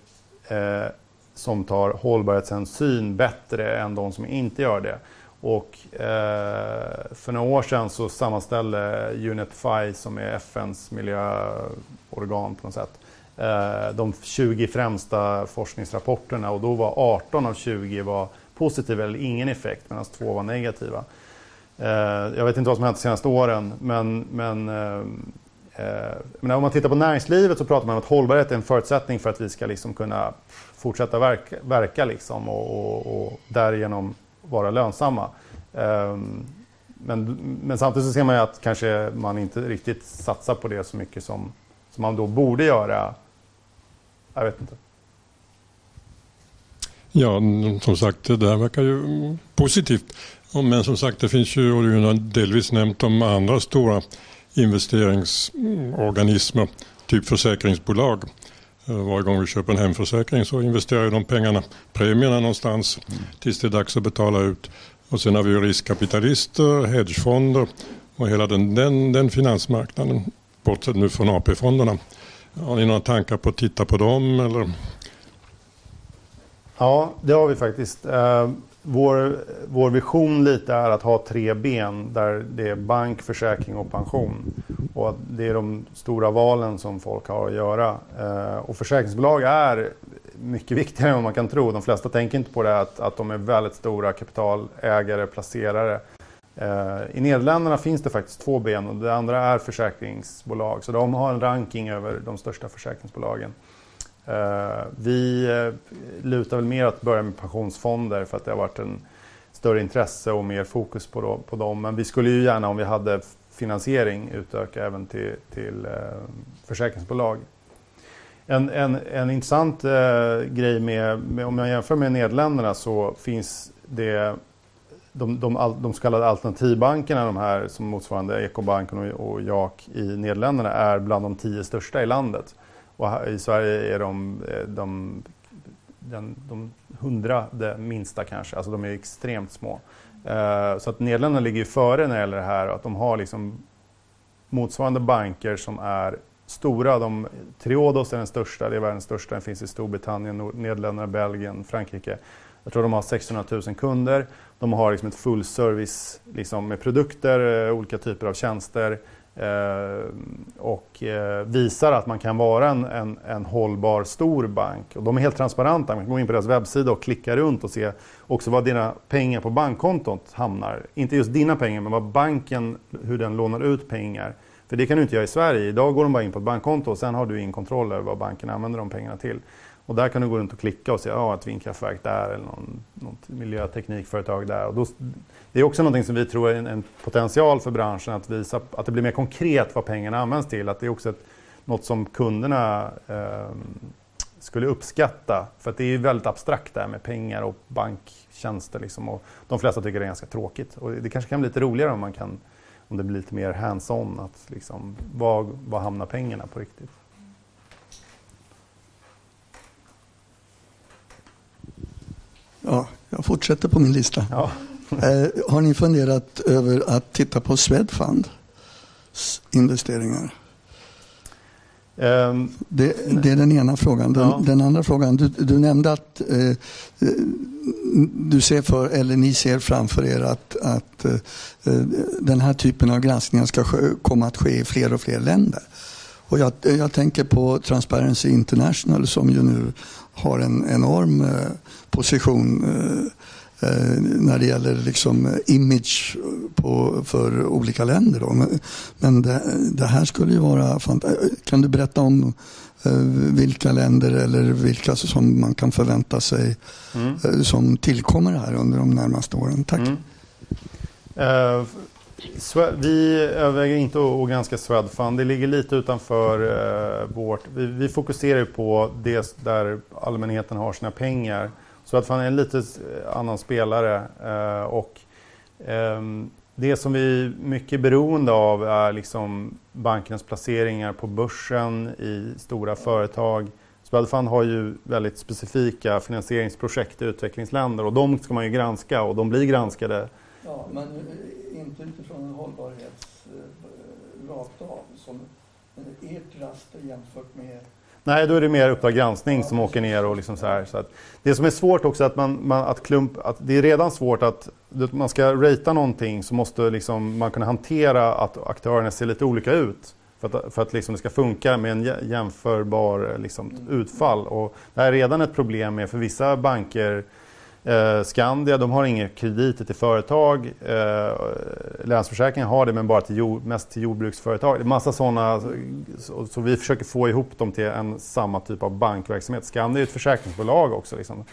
eh, som tar hållbarhetshänsyn bättre än de som inte gör det. Och eh, för några år sedan så sammanställde UNEPFI, som är FNs miljöorgan på något sätt, eh, de 20 främsta forskningsrapporterna och då var 18 av 20 var positiv eller ingen effekt medan två var negativa. Eh, jag vet inte vad som hänt de senaste åren men, men, eh, eh, men om man tittar på näringslivet så pratar man om att hållbarhet är en förutsättning för att vi ska liksom kunna fortsätta verka, verka liksom och, och, och därigenom vara lönsamma. Ehm, men, men, samtidigt så ser man ju att kanske man inte riktigt satsar på det så mycket som, som man då borde göra. Jag vet inte. Ja, som sagt, det där verkar ju positivt. Men som sagt, det finns ju, och du har delvis nämnt de andra stora investeringsorganismer, typ försäkringsbolag. Eh, varje gång vi köper en hemförsäkring så investerar de pengarna, premierna någonstans tills det är dags att betala ut. Och sen har vi ju riskkapitalister, hedgefonder och hela den, den, den finansmarknaden, bortsett nu från AP-fonderna. Har ni några tankar på att titta på dem eller Ja, det har vi faktiskt. Eh, vår, vår vision lite är att ha tre ben där det är bank, försäkring och pension. Och det är de stora valen som folk har att göra. Eh, och försäkringsbolag är mycket viktigare än vad man kan tro. De flesta tänker inte på det att, att de är väldigt stora kapitalägare, placerare. Eh, I Nederländerna finns det faktiskt två ben och det andra är försäkringsbolag. Så de har en ranking över de största försäkringsbolagen. Eh, vi eh, lutar väl mer att börja med pensionsfonder för att det har varit en större intresse och mer fokus på, på dem. Men vi skulle ju gärna om vi hade finansiering utöka även till, till eh, försäkringsbolag. En, en, en intressant eh, grej med, med, om jag jämför med Nederländerna så finns det de, de, de så kallade alternativbankerna, de här som motsvarande Ekobanken och, och JAK i Nederländerna är bland de tio största i landet. Och i Sverige är de, eh, de, den, de hundrade minsta kanske, alltså de är extremt små. Eh, så att Nederländerna ligger före när det gäller det här. Att de har liksom motsvarande banker som är stora. De, Triodos är den största, det är världens största. Den finns i Storbritannien, Nederländerna, Belgien, Frankrike. Jag tror de har 600 000 kunder. De har liksom ett full service liksom med produkter, eh, olika typer av tjänster Eh, och eh, visar att man kan vara en, en, en, hållbar stor bank. Och de är helt transparenta. Man kan gå in på deras webbsida och klicka runt och se också var dina pengar på bankkontot hamnar. Inte just dina pengar, men vad banken, hur den lånar ut pengar. För det kan du inte göra i Sverige. Idag går de bara in på ett bankkonto och sen har du in kontroll över vad banken använder de pengarna till. Och där kan du gå runt och klicka och se ja, ett vindkraftverk där eller någon, något miljöteknikföretag där. Och då, det är också något som vi tror är en, en, potential för branschen att visa att det blir mer konkret vad pengarna används till. Att det är också ett, något som kunderna eh, skulle uppskatta. För att det är väldigt abstrakt där med pengar och banktjänster. Liksom, och de flesta tycker det är ganska tråkigt. Och det kanske kan bli lite roligare om, man kan, om det blir lite mer hands-on. Liksom, var, var hamnar pengarna på riktigt? Ja, jag fortsätter på min lista. Ja. eh, har ni funderat över att titta på Swedfunds investeringar? Um, det, det, är den ena frågan. Den, ja. den andra frågan, du, du nämnde att eh, du ser för, eller ni ser framför er att, att eh, den här typen av granskningar ska komma att ske i fler och fler länder. Och jag, jag tänker på Transparency International som ju nu har en enorm eh, position eh, eh, när det gäller liksom image på, för olika länder. Då. Men det, det här skulle ju vara fantastiskt. Kan du berätta om vilka länder eller vilka som man kan förvänta sig mm. som tillkommer här under de närmaste åren? Tack. Mm. Uh, vi överväger inte att granska Swedfund. Det ligger lite utanför eh, vårt... Vi, fokuserar på det där allmänheten har sina pengar. Swedfund är en lite eh, annan spelare. Eh, och ehm, det som vi är mycket beroende av är liksom bankernas placeringar på börsen i stora företag. Swedfund har ju väldigt specifika finansieringsprojekt i utvecklingsländer och de ska man ju granska och de blir granskade. Ja, men inte utifrån en hållbarhets eh, rakt av som ert raster jämfört med Nej, då är det mer Uppdrag granskning som åker ner och liksom så här. Så att det som är svårt också är att, man, man, att, klump, att det är redan svårt att man ska ratea någonting så måste liksom man kunna hantera att aktörerna ser lite olika ut. För att, för att liksom det ska funka med en jämförbar liksom, utfall. Och det här är redan ett problem med för vissa banker Eh, Skandia de har inga krediter till företag. Eh, Länsförsäkringen har det men bara till jord, mest till jordbruksföretag. Det är massa sådana. Så, så, vi försöker få ihop dem till en samma typ av bankverksamhet. Skandia är ett försäkringsbolag också. Liksom.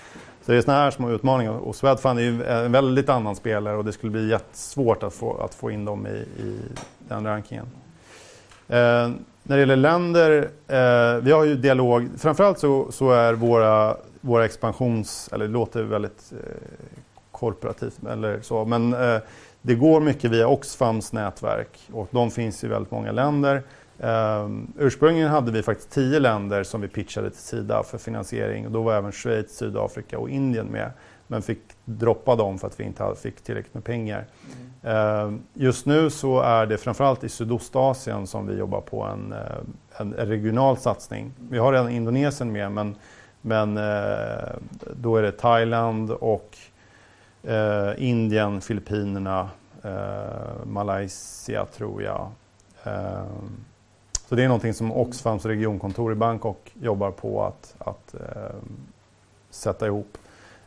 Så det är sådana här små utmaningar. Och Swedfund är ju en väldigt annan spelare och det skulle bli jättesvårt att få, att få in dem i, i den rankingen. Eh, när det gäller länder, eh, vi har ju dialog. Framförallt så, så är våra våra expansions... Eller det låter väldigt eh, korporativt eller så. Men eh, det går mycket via Oxfams nätverk och de finns i väldigt många länder. Uh, ursprungligen hade vi faktiskt tio länder som vi pitchade till Sida för finansiering. Och då var även Schweiz, Sydafrika och Indien med. Men fick droppa dem för att vi inte fick tillräckligt med pengar. Mm. Uh, just nu så är det framförallt i Sydostasien som vi jobbar på en, uh, en regional satsning. Vi har redan Indonesien med men men eh, då är det Thailand och eh, Indien, Filippinerna, eh, Malaysia tror jag. Eh, så det är någonting som Oxfams regionkontor i Bangkok jobbar på att, att eh, sätta ihop.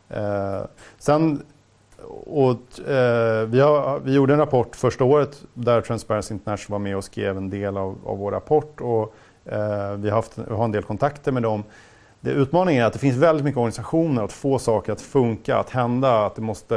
Eh, sen, och, eh, vi, har, vi gjorde en rapport första året där Transparency International var med och skrev en del av, av vår rapport. Och, eh, vi, har haft, vi har en del kontakter med dem. Det utmaningen är att det finns väldigt mycket organisationer att få saker att funka, att hända, att det måste...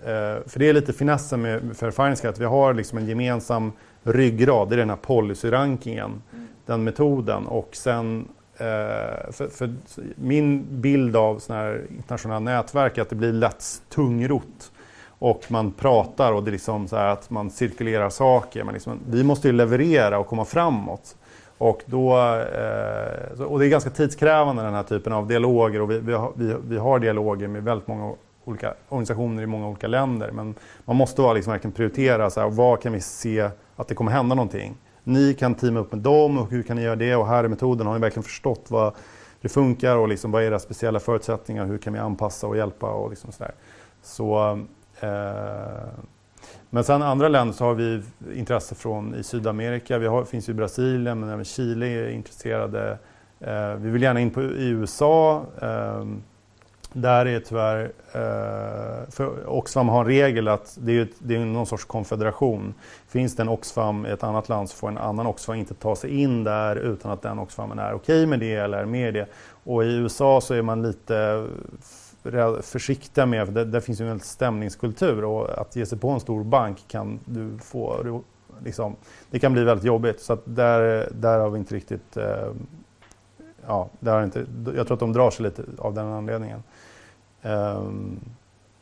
Eh, för det är lite finessen med för Finance att vi har liksom en gemensam ryggrad, det är den här policyrankingen, mm. den metoden. Och sen, eh, för, för, min bild av sådana här internationella nätverk är att det blir lätt tungrot. Och man pratar och det är liksom så att man cirkulerar saker. Men liksom, vi måste ju leverera och komma framåt. Och, då, eh, och det är ganska tidskrävande den här typen av dialoger och vi, vi, har, vi, vi har dialoger med väldigt många olika organisationer i många olika länder. Men man måste vara liksom verkligen prioritera, så här, var kan vi se att det kommer hända någonting? Ni kan teama upp med dem och hur kan ni göra det? Och här är metoden, har ni verkligen förstått vad det funkar och liksom, vad är era speciella förutsättningar? Hur kan vi anpassa och hjälpa? Och liksom så, så eh, men sen andra länder så har vi intresse från i Sydamerika. Vi har, finns i Brasilien, men även Chile är intresserade. Eh, vi vill gärna in på, i USA. Eh, där är tyvärr, eh, för Oxfam har en regel att det är, det är någon sorts konfederation. Finns det en Oxfam i ett annat land så får en annan Oxfam inte ta sig in där utan att den Oxfamen är okej okay med det eller är med det. Och i USA så är man lite försiktiga med, för det, där finns ju en stämningskultur och att ge sig på en stor bank kan du få, liksom, det kan bli väldigt jobbigt. Så att där, där har vi inte riktigt, eh, ja, där har inte, jag tror att de drar sig lite av den anledningen. Um,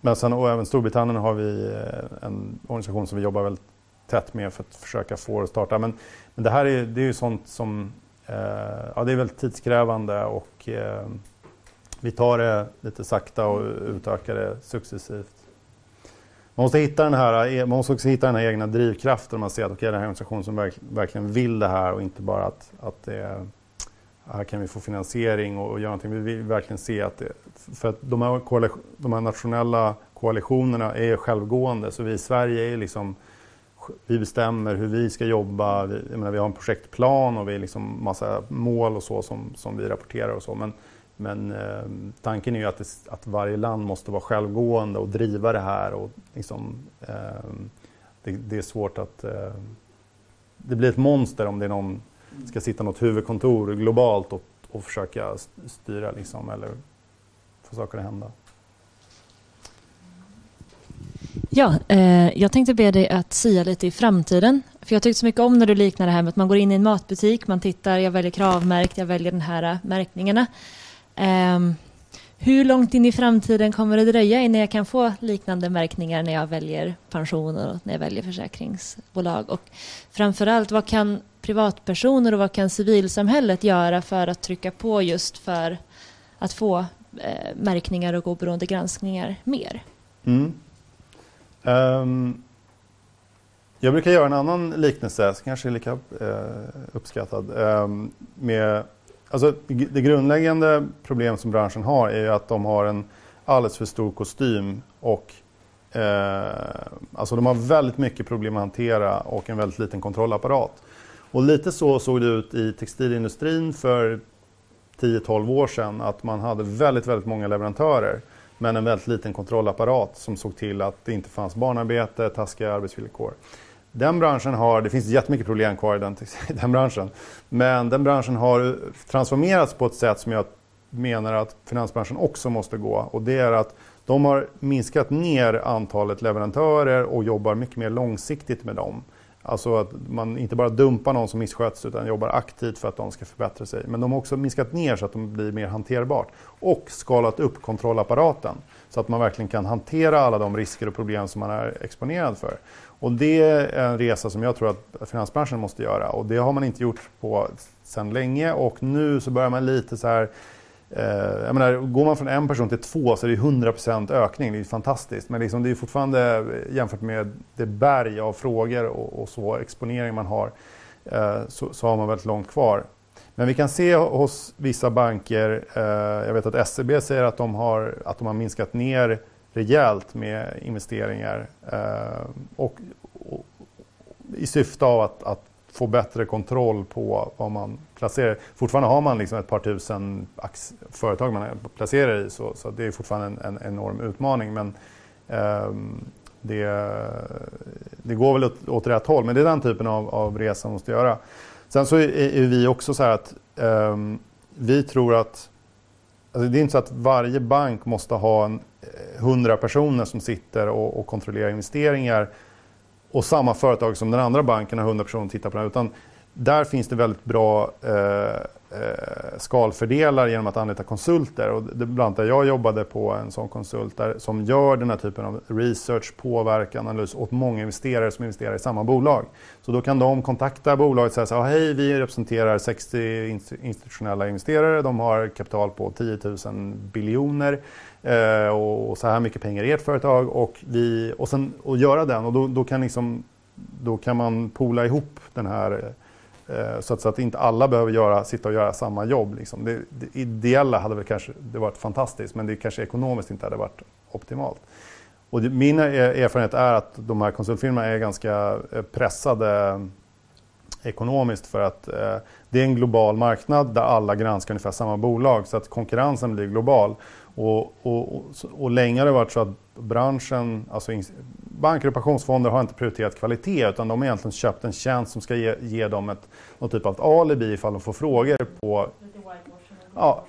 men sen och även Storbritannien har vi eh, en organisation som vi jobbar väldigt tätt med för att försöka få det att starta. Men, men det här är, det är ju sånt som eh, ja, det är väldigt tidskrävande och eh, vi tar det lite sakta och utökar det successivt. Man måste hitta den här, man måste också hitta den här egna drivkraften. Man ser att okay, det här är en organisation som verk, verkligen vill det här och inte bara att, att det, här kan vi få finansiering och, och göra någonting. Vi vill verkligen se att det, för att de här, de här nationella koalitionerna är självgående så vi i Sverige är liksom vi bestämmer hur vi ska jobba. Vi, menar, vi har en projektplan och vi har liksom massa mål och så som, som vi rapporterar och så. Men, men eh, tanken är ju att, det, att varje land måste vara självgående och driva det här. Och liksom, eh, det, det, är svårt att... Eh, det blir ett monster om det är någon ska sitta något huvudkontor globalt och, och försöka styra liksom, eller få saker att hända. Ja, eh, jag tänkte be dig att sia lite i framtiden. För jag tyckte så mycket om när du liknar det här med att man går in i en matbutik, man tittar, jag väljer kravmärkt, jag väljer den här eh, märkningarna. Um, hur långt in i framtiden kommer det dröja innan jag kan få liknande märkningar när jag väljer pensioner och när jag väljer försäkringsbolag? Och framförallt, vad kan privatpersoner och vad kan civilsamhället göra för att trycka på just för att få eh, märkningar och oberoende granskningar mer? Mm. Um, jag brukar göra en annan liknelse, som kanske är lika uh, uppskattad. Um, med, alltså, det grundläggande problem som branschen har är att de har en alldeles för stor kostym och eh, alltså de har väldigt mycket problem att hantera och en väldigt liten kontrollapparat. Och lite så såg det ut i textilindustrin för 10-12 år sedan att man hade väldigt, väldigt många leverantörer men en väldigt liten kontrollapparat som såg till att det inte fanns barnarbete, taskiga arbetsvillkor. Den branschen har, det finns jättemycket problem kvar i den, den branschen, men den branschen har transformerats på ett sätt som jag menar att finansbranschen också måste gå och det är att de har minskat ner antalet leverantörer och jobbar mycket mer långsiktigt med dem. Alltså att man inte bara dumpar någon som missköts utan jobbar aktivt för att de ska förbättra sig. Men de har också minskat ner så att de blir mer hanterbart. Och skalat upp kontrollapparaten så att man verkligen kan hantera alla de risker och problem som man är exponerad för. Och det är en resa som jag tror att finansbranschen måste göra och det har man inte gjort på sedan länge och nu så börjar man lite så här Eh, jag menar, går man från en person till två så är det 100% ökning. Det är fantastiskt. Men liksom, det är fortfarande eh, jämfört med det berg av frågor och, och så exponering man har eh, så, så, har man väldigt långt kvar. Men vi kan se hos vissa banker, eh, jag vet att SEB säger att de har, att de har minskat ner rejält med investeringar eh, och, och, i syfte av att, att få bättre kontroll på vad man placerar. Fortfarande har man liksom ett par tusen företag man placerar i så, så det är fortfarande en, en enorm utmaning. Men eh, det, det, går väl åt, åt rätt håll, men det är den typen av, av resa man måste göra. Sen så är, är vi också så här att eh, vi tror att alltså det är inte så att varje bank måste ha en, eh, 100 personer som sitter och, och kontrollerar investeringar och samma företag som den andra banken har 100 personer tittar på den. Utan där finns det väldigt bra eh, Eh, skalfördelar genom att anlita konsulter. Och det, bland annat där jag jobbade på en sån konsult där, som gör den här typen av research, påverkan, analys åt många investerare som investerar i samma bolag. Så då kan de kontakta bolaget och säga så här, hej vi representerar 60 institutionella investerare, de har kapital på 10 000 biljoner eh, och så här mycket pengar i ert företag och, vi, och, sen, och göra den och då, då kan liksom då kan man pola ihop den här Eh, Eh, så att, så att, inte alla behöver göra, sitta och göra samma jobb. Liksom. Det, det ideella hade väl kanske det varit fantastiskt men det kanske ekonomiskt inte hade varit optimalt. Och det, min erfarenhet är att de här konsultfirmorna är ganska eh, pressade eh, ekonomiskt för att eh, det är en global marknad där alla granskar ungefär samma bolag så att konkurrensen blir global. Och, och, och, och länge har det varit så att branschen, alltså banker och pensionsfonder har inte prioriterat kvalitet utan de har egentligen köpt en tjänst som ska ge, ge dem ett, någon typ av alibi ifall de får frågor på... Ja,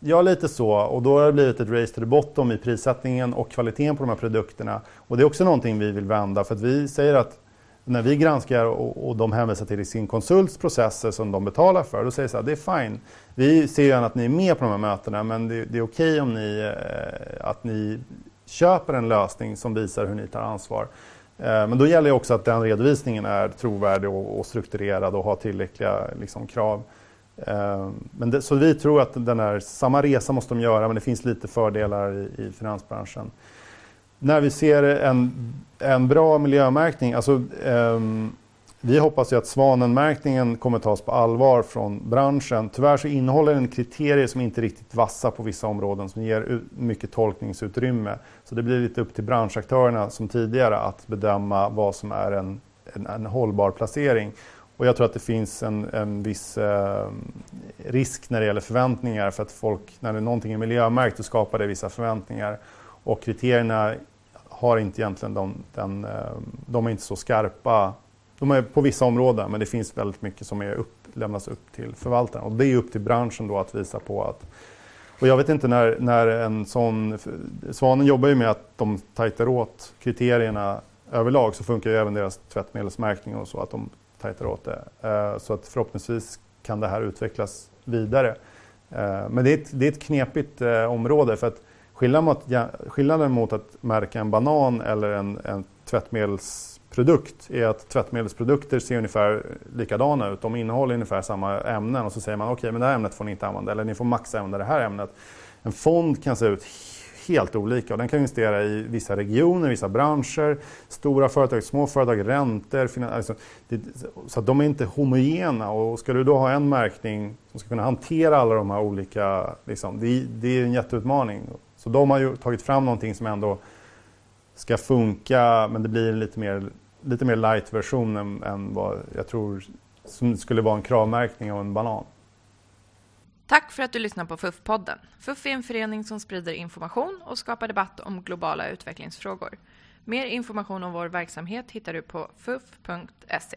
ja, lite så. Och då har det blivit ett race to the bottom i prissättningen och kvaliteten på de här produkterna. Och det är också någonting vi vill vända för att vi säger att när vi granskar och, och de hänvisar till sin konsults processer som de betalar för, då säger vi så här, det är fine. Vi ser gärna att ni är med på de här mötena men det, det är okej okay om ni, eh, att ni köper en lösning som visar hur ni tar ansvar. Eh, men då gäller det också att den redovisningen är trovärdig och, strukturerad och har tillräckliga liksom, krav. Eh, men det, så vi tror att den här, samma resa måste de göra men det finns lite fördelar i, i finansbranschen. När vi ser en, en bra miljömärkning, alltså um, vi hoppas ju att Svanenmärkningen kommer tas på allvar från branschen. Tyvärr så innehåller den kriterier som inte är riktigt vassa på vissa områden som ger mycket tolkningsutrymme. Så det blir lite upp till branschaktörerna som tidigare att bedöma vad som är en, en, en hållbar placering. Och jag tror att det finns en, en viss eh, risk när det gäller förväntningar för att folk, när det är någonting är miljömärkt, så skapar det vissa förväntningar. Och kriterierna har inte egentligen de, den, eh, de är inte så skarpa de är på vissa områden men det finns väldigt mycket som är upp, lämnas upp till förvaltaren. Och det är upp till branschen då att visa på att och jag vet inte när, när en sån... Svanen jobbar ju med att de tajtar åt kriterierna överlag så funkar ju även deras tvättmedelsmärkning och så att de tajtar åt det. Eh, så att förhoppningsvis kan det här utvecklas vidare. Eh, men det är ett, det är ett knepigt eh, område för att skillnaden mot, skillnaden mot att märka en banan eller en, en tvättmedels produkt är att tvättmedelsprodukter ser ungefär likadana ut. De innehåller ungefär samma ämnen och så säger man okej, okay, men det här ämnet får ni inte använda eller ni får max använda det här ämnet. En fond kan se ut helt olika och den kan investera i vissa regioner, vissa branscher, stora företag, små företag, räntor. Alltså, det, så att de är inte homogena och ska du då ha en märkning som ska kunna hantera alla de här olika, liksom, det, det är en jätteutmaning. Så de har ju tagit fram någonting som ändå ska funka men det blir lite mer lite mer light-version än, än vad jag tror som skulle vara en kravmärkning av en banan. Tack för att du lyssnar på FUF-podden. FUF är en förening som sprider information och skapar debatt om globala utvecklingsfrågor. Mer information om vår verksamhet hittar du på fuf.se.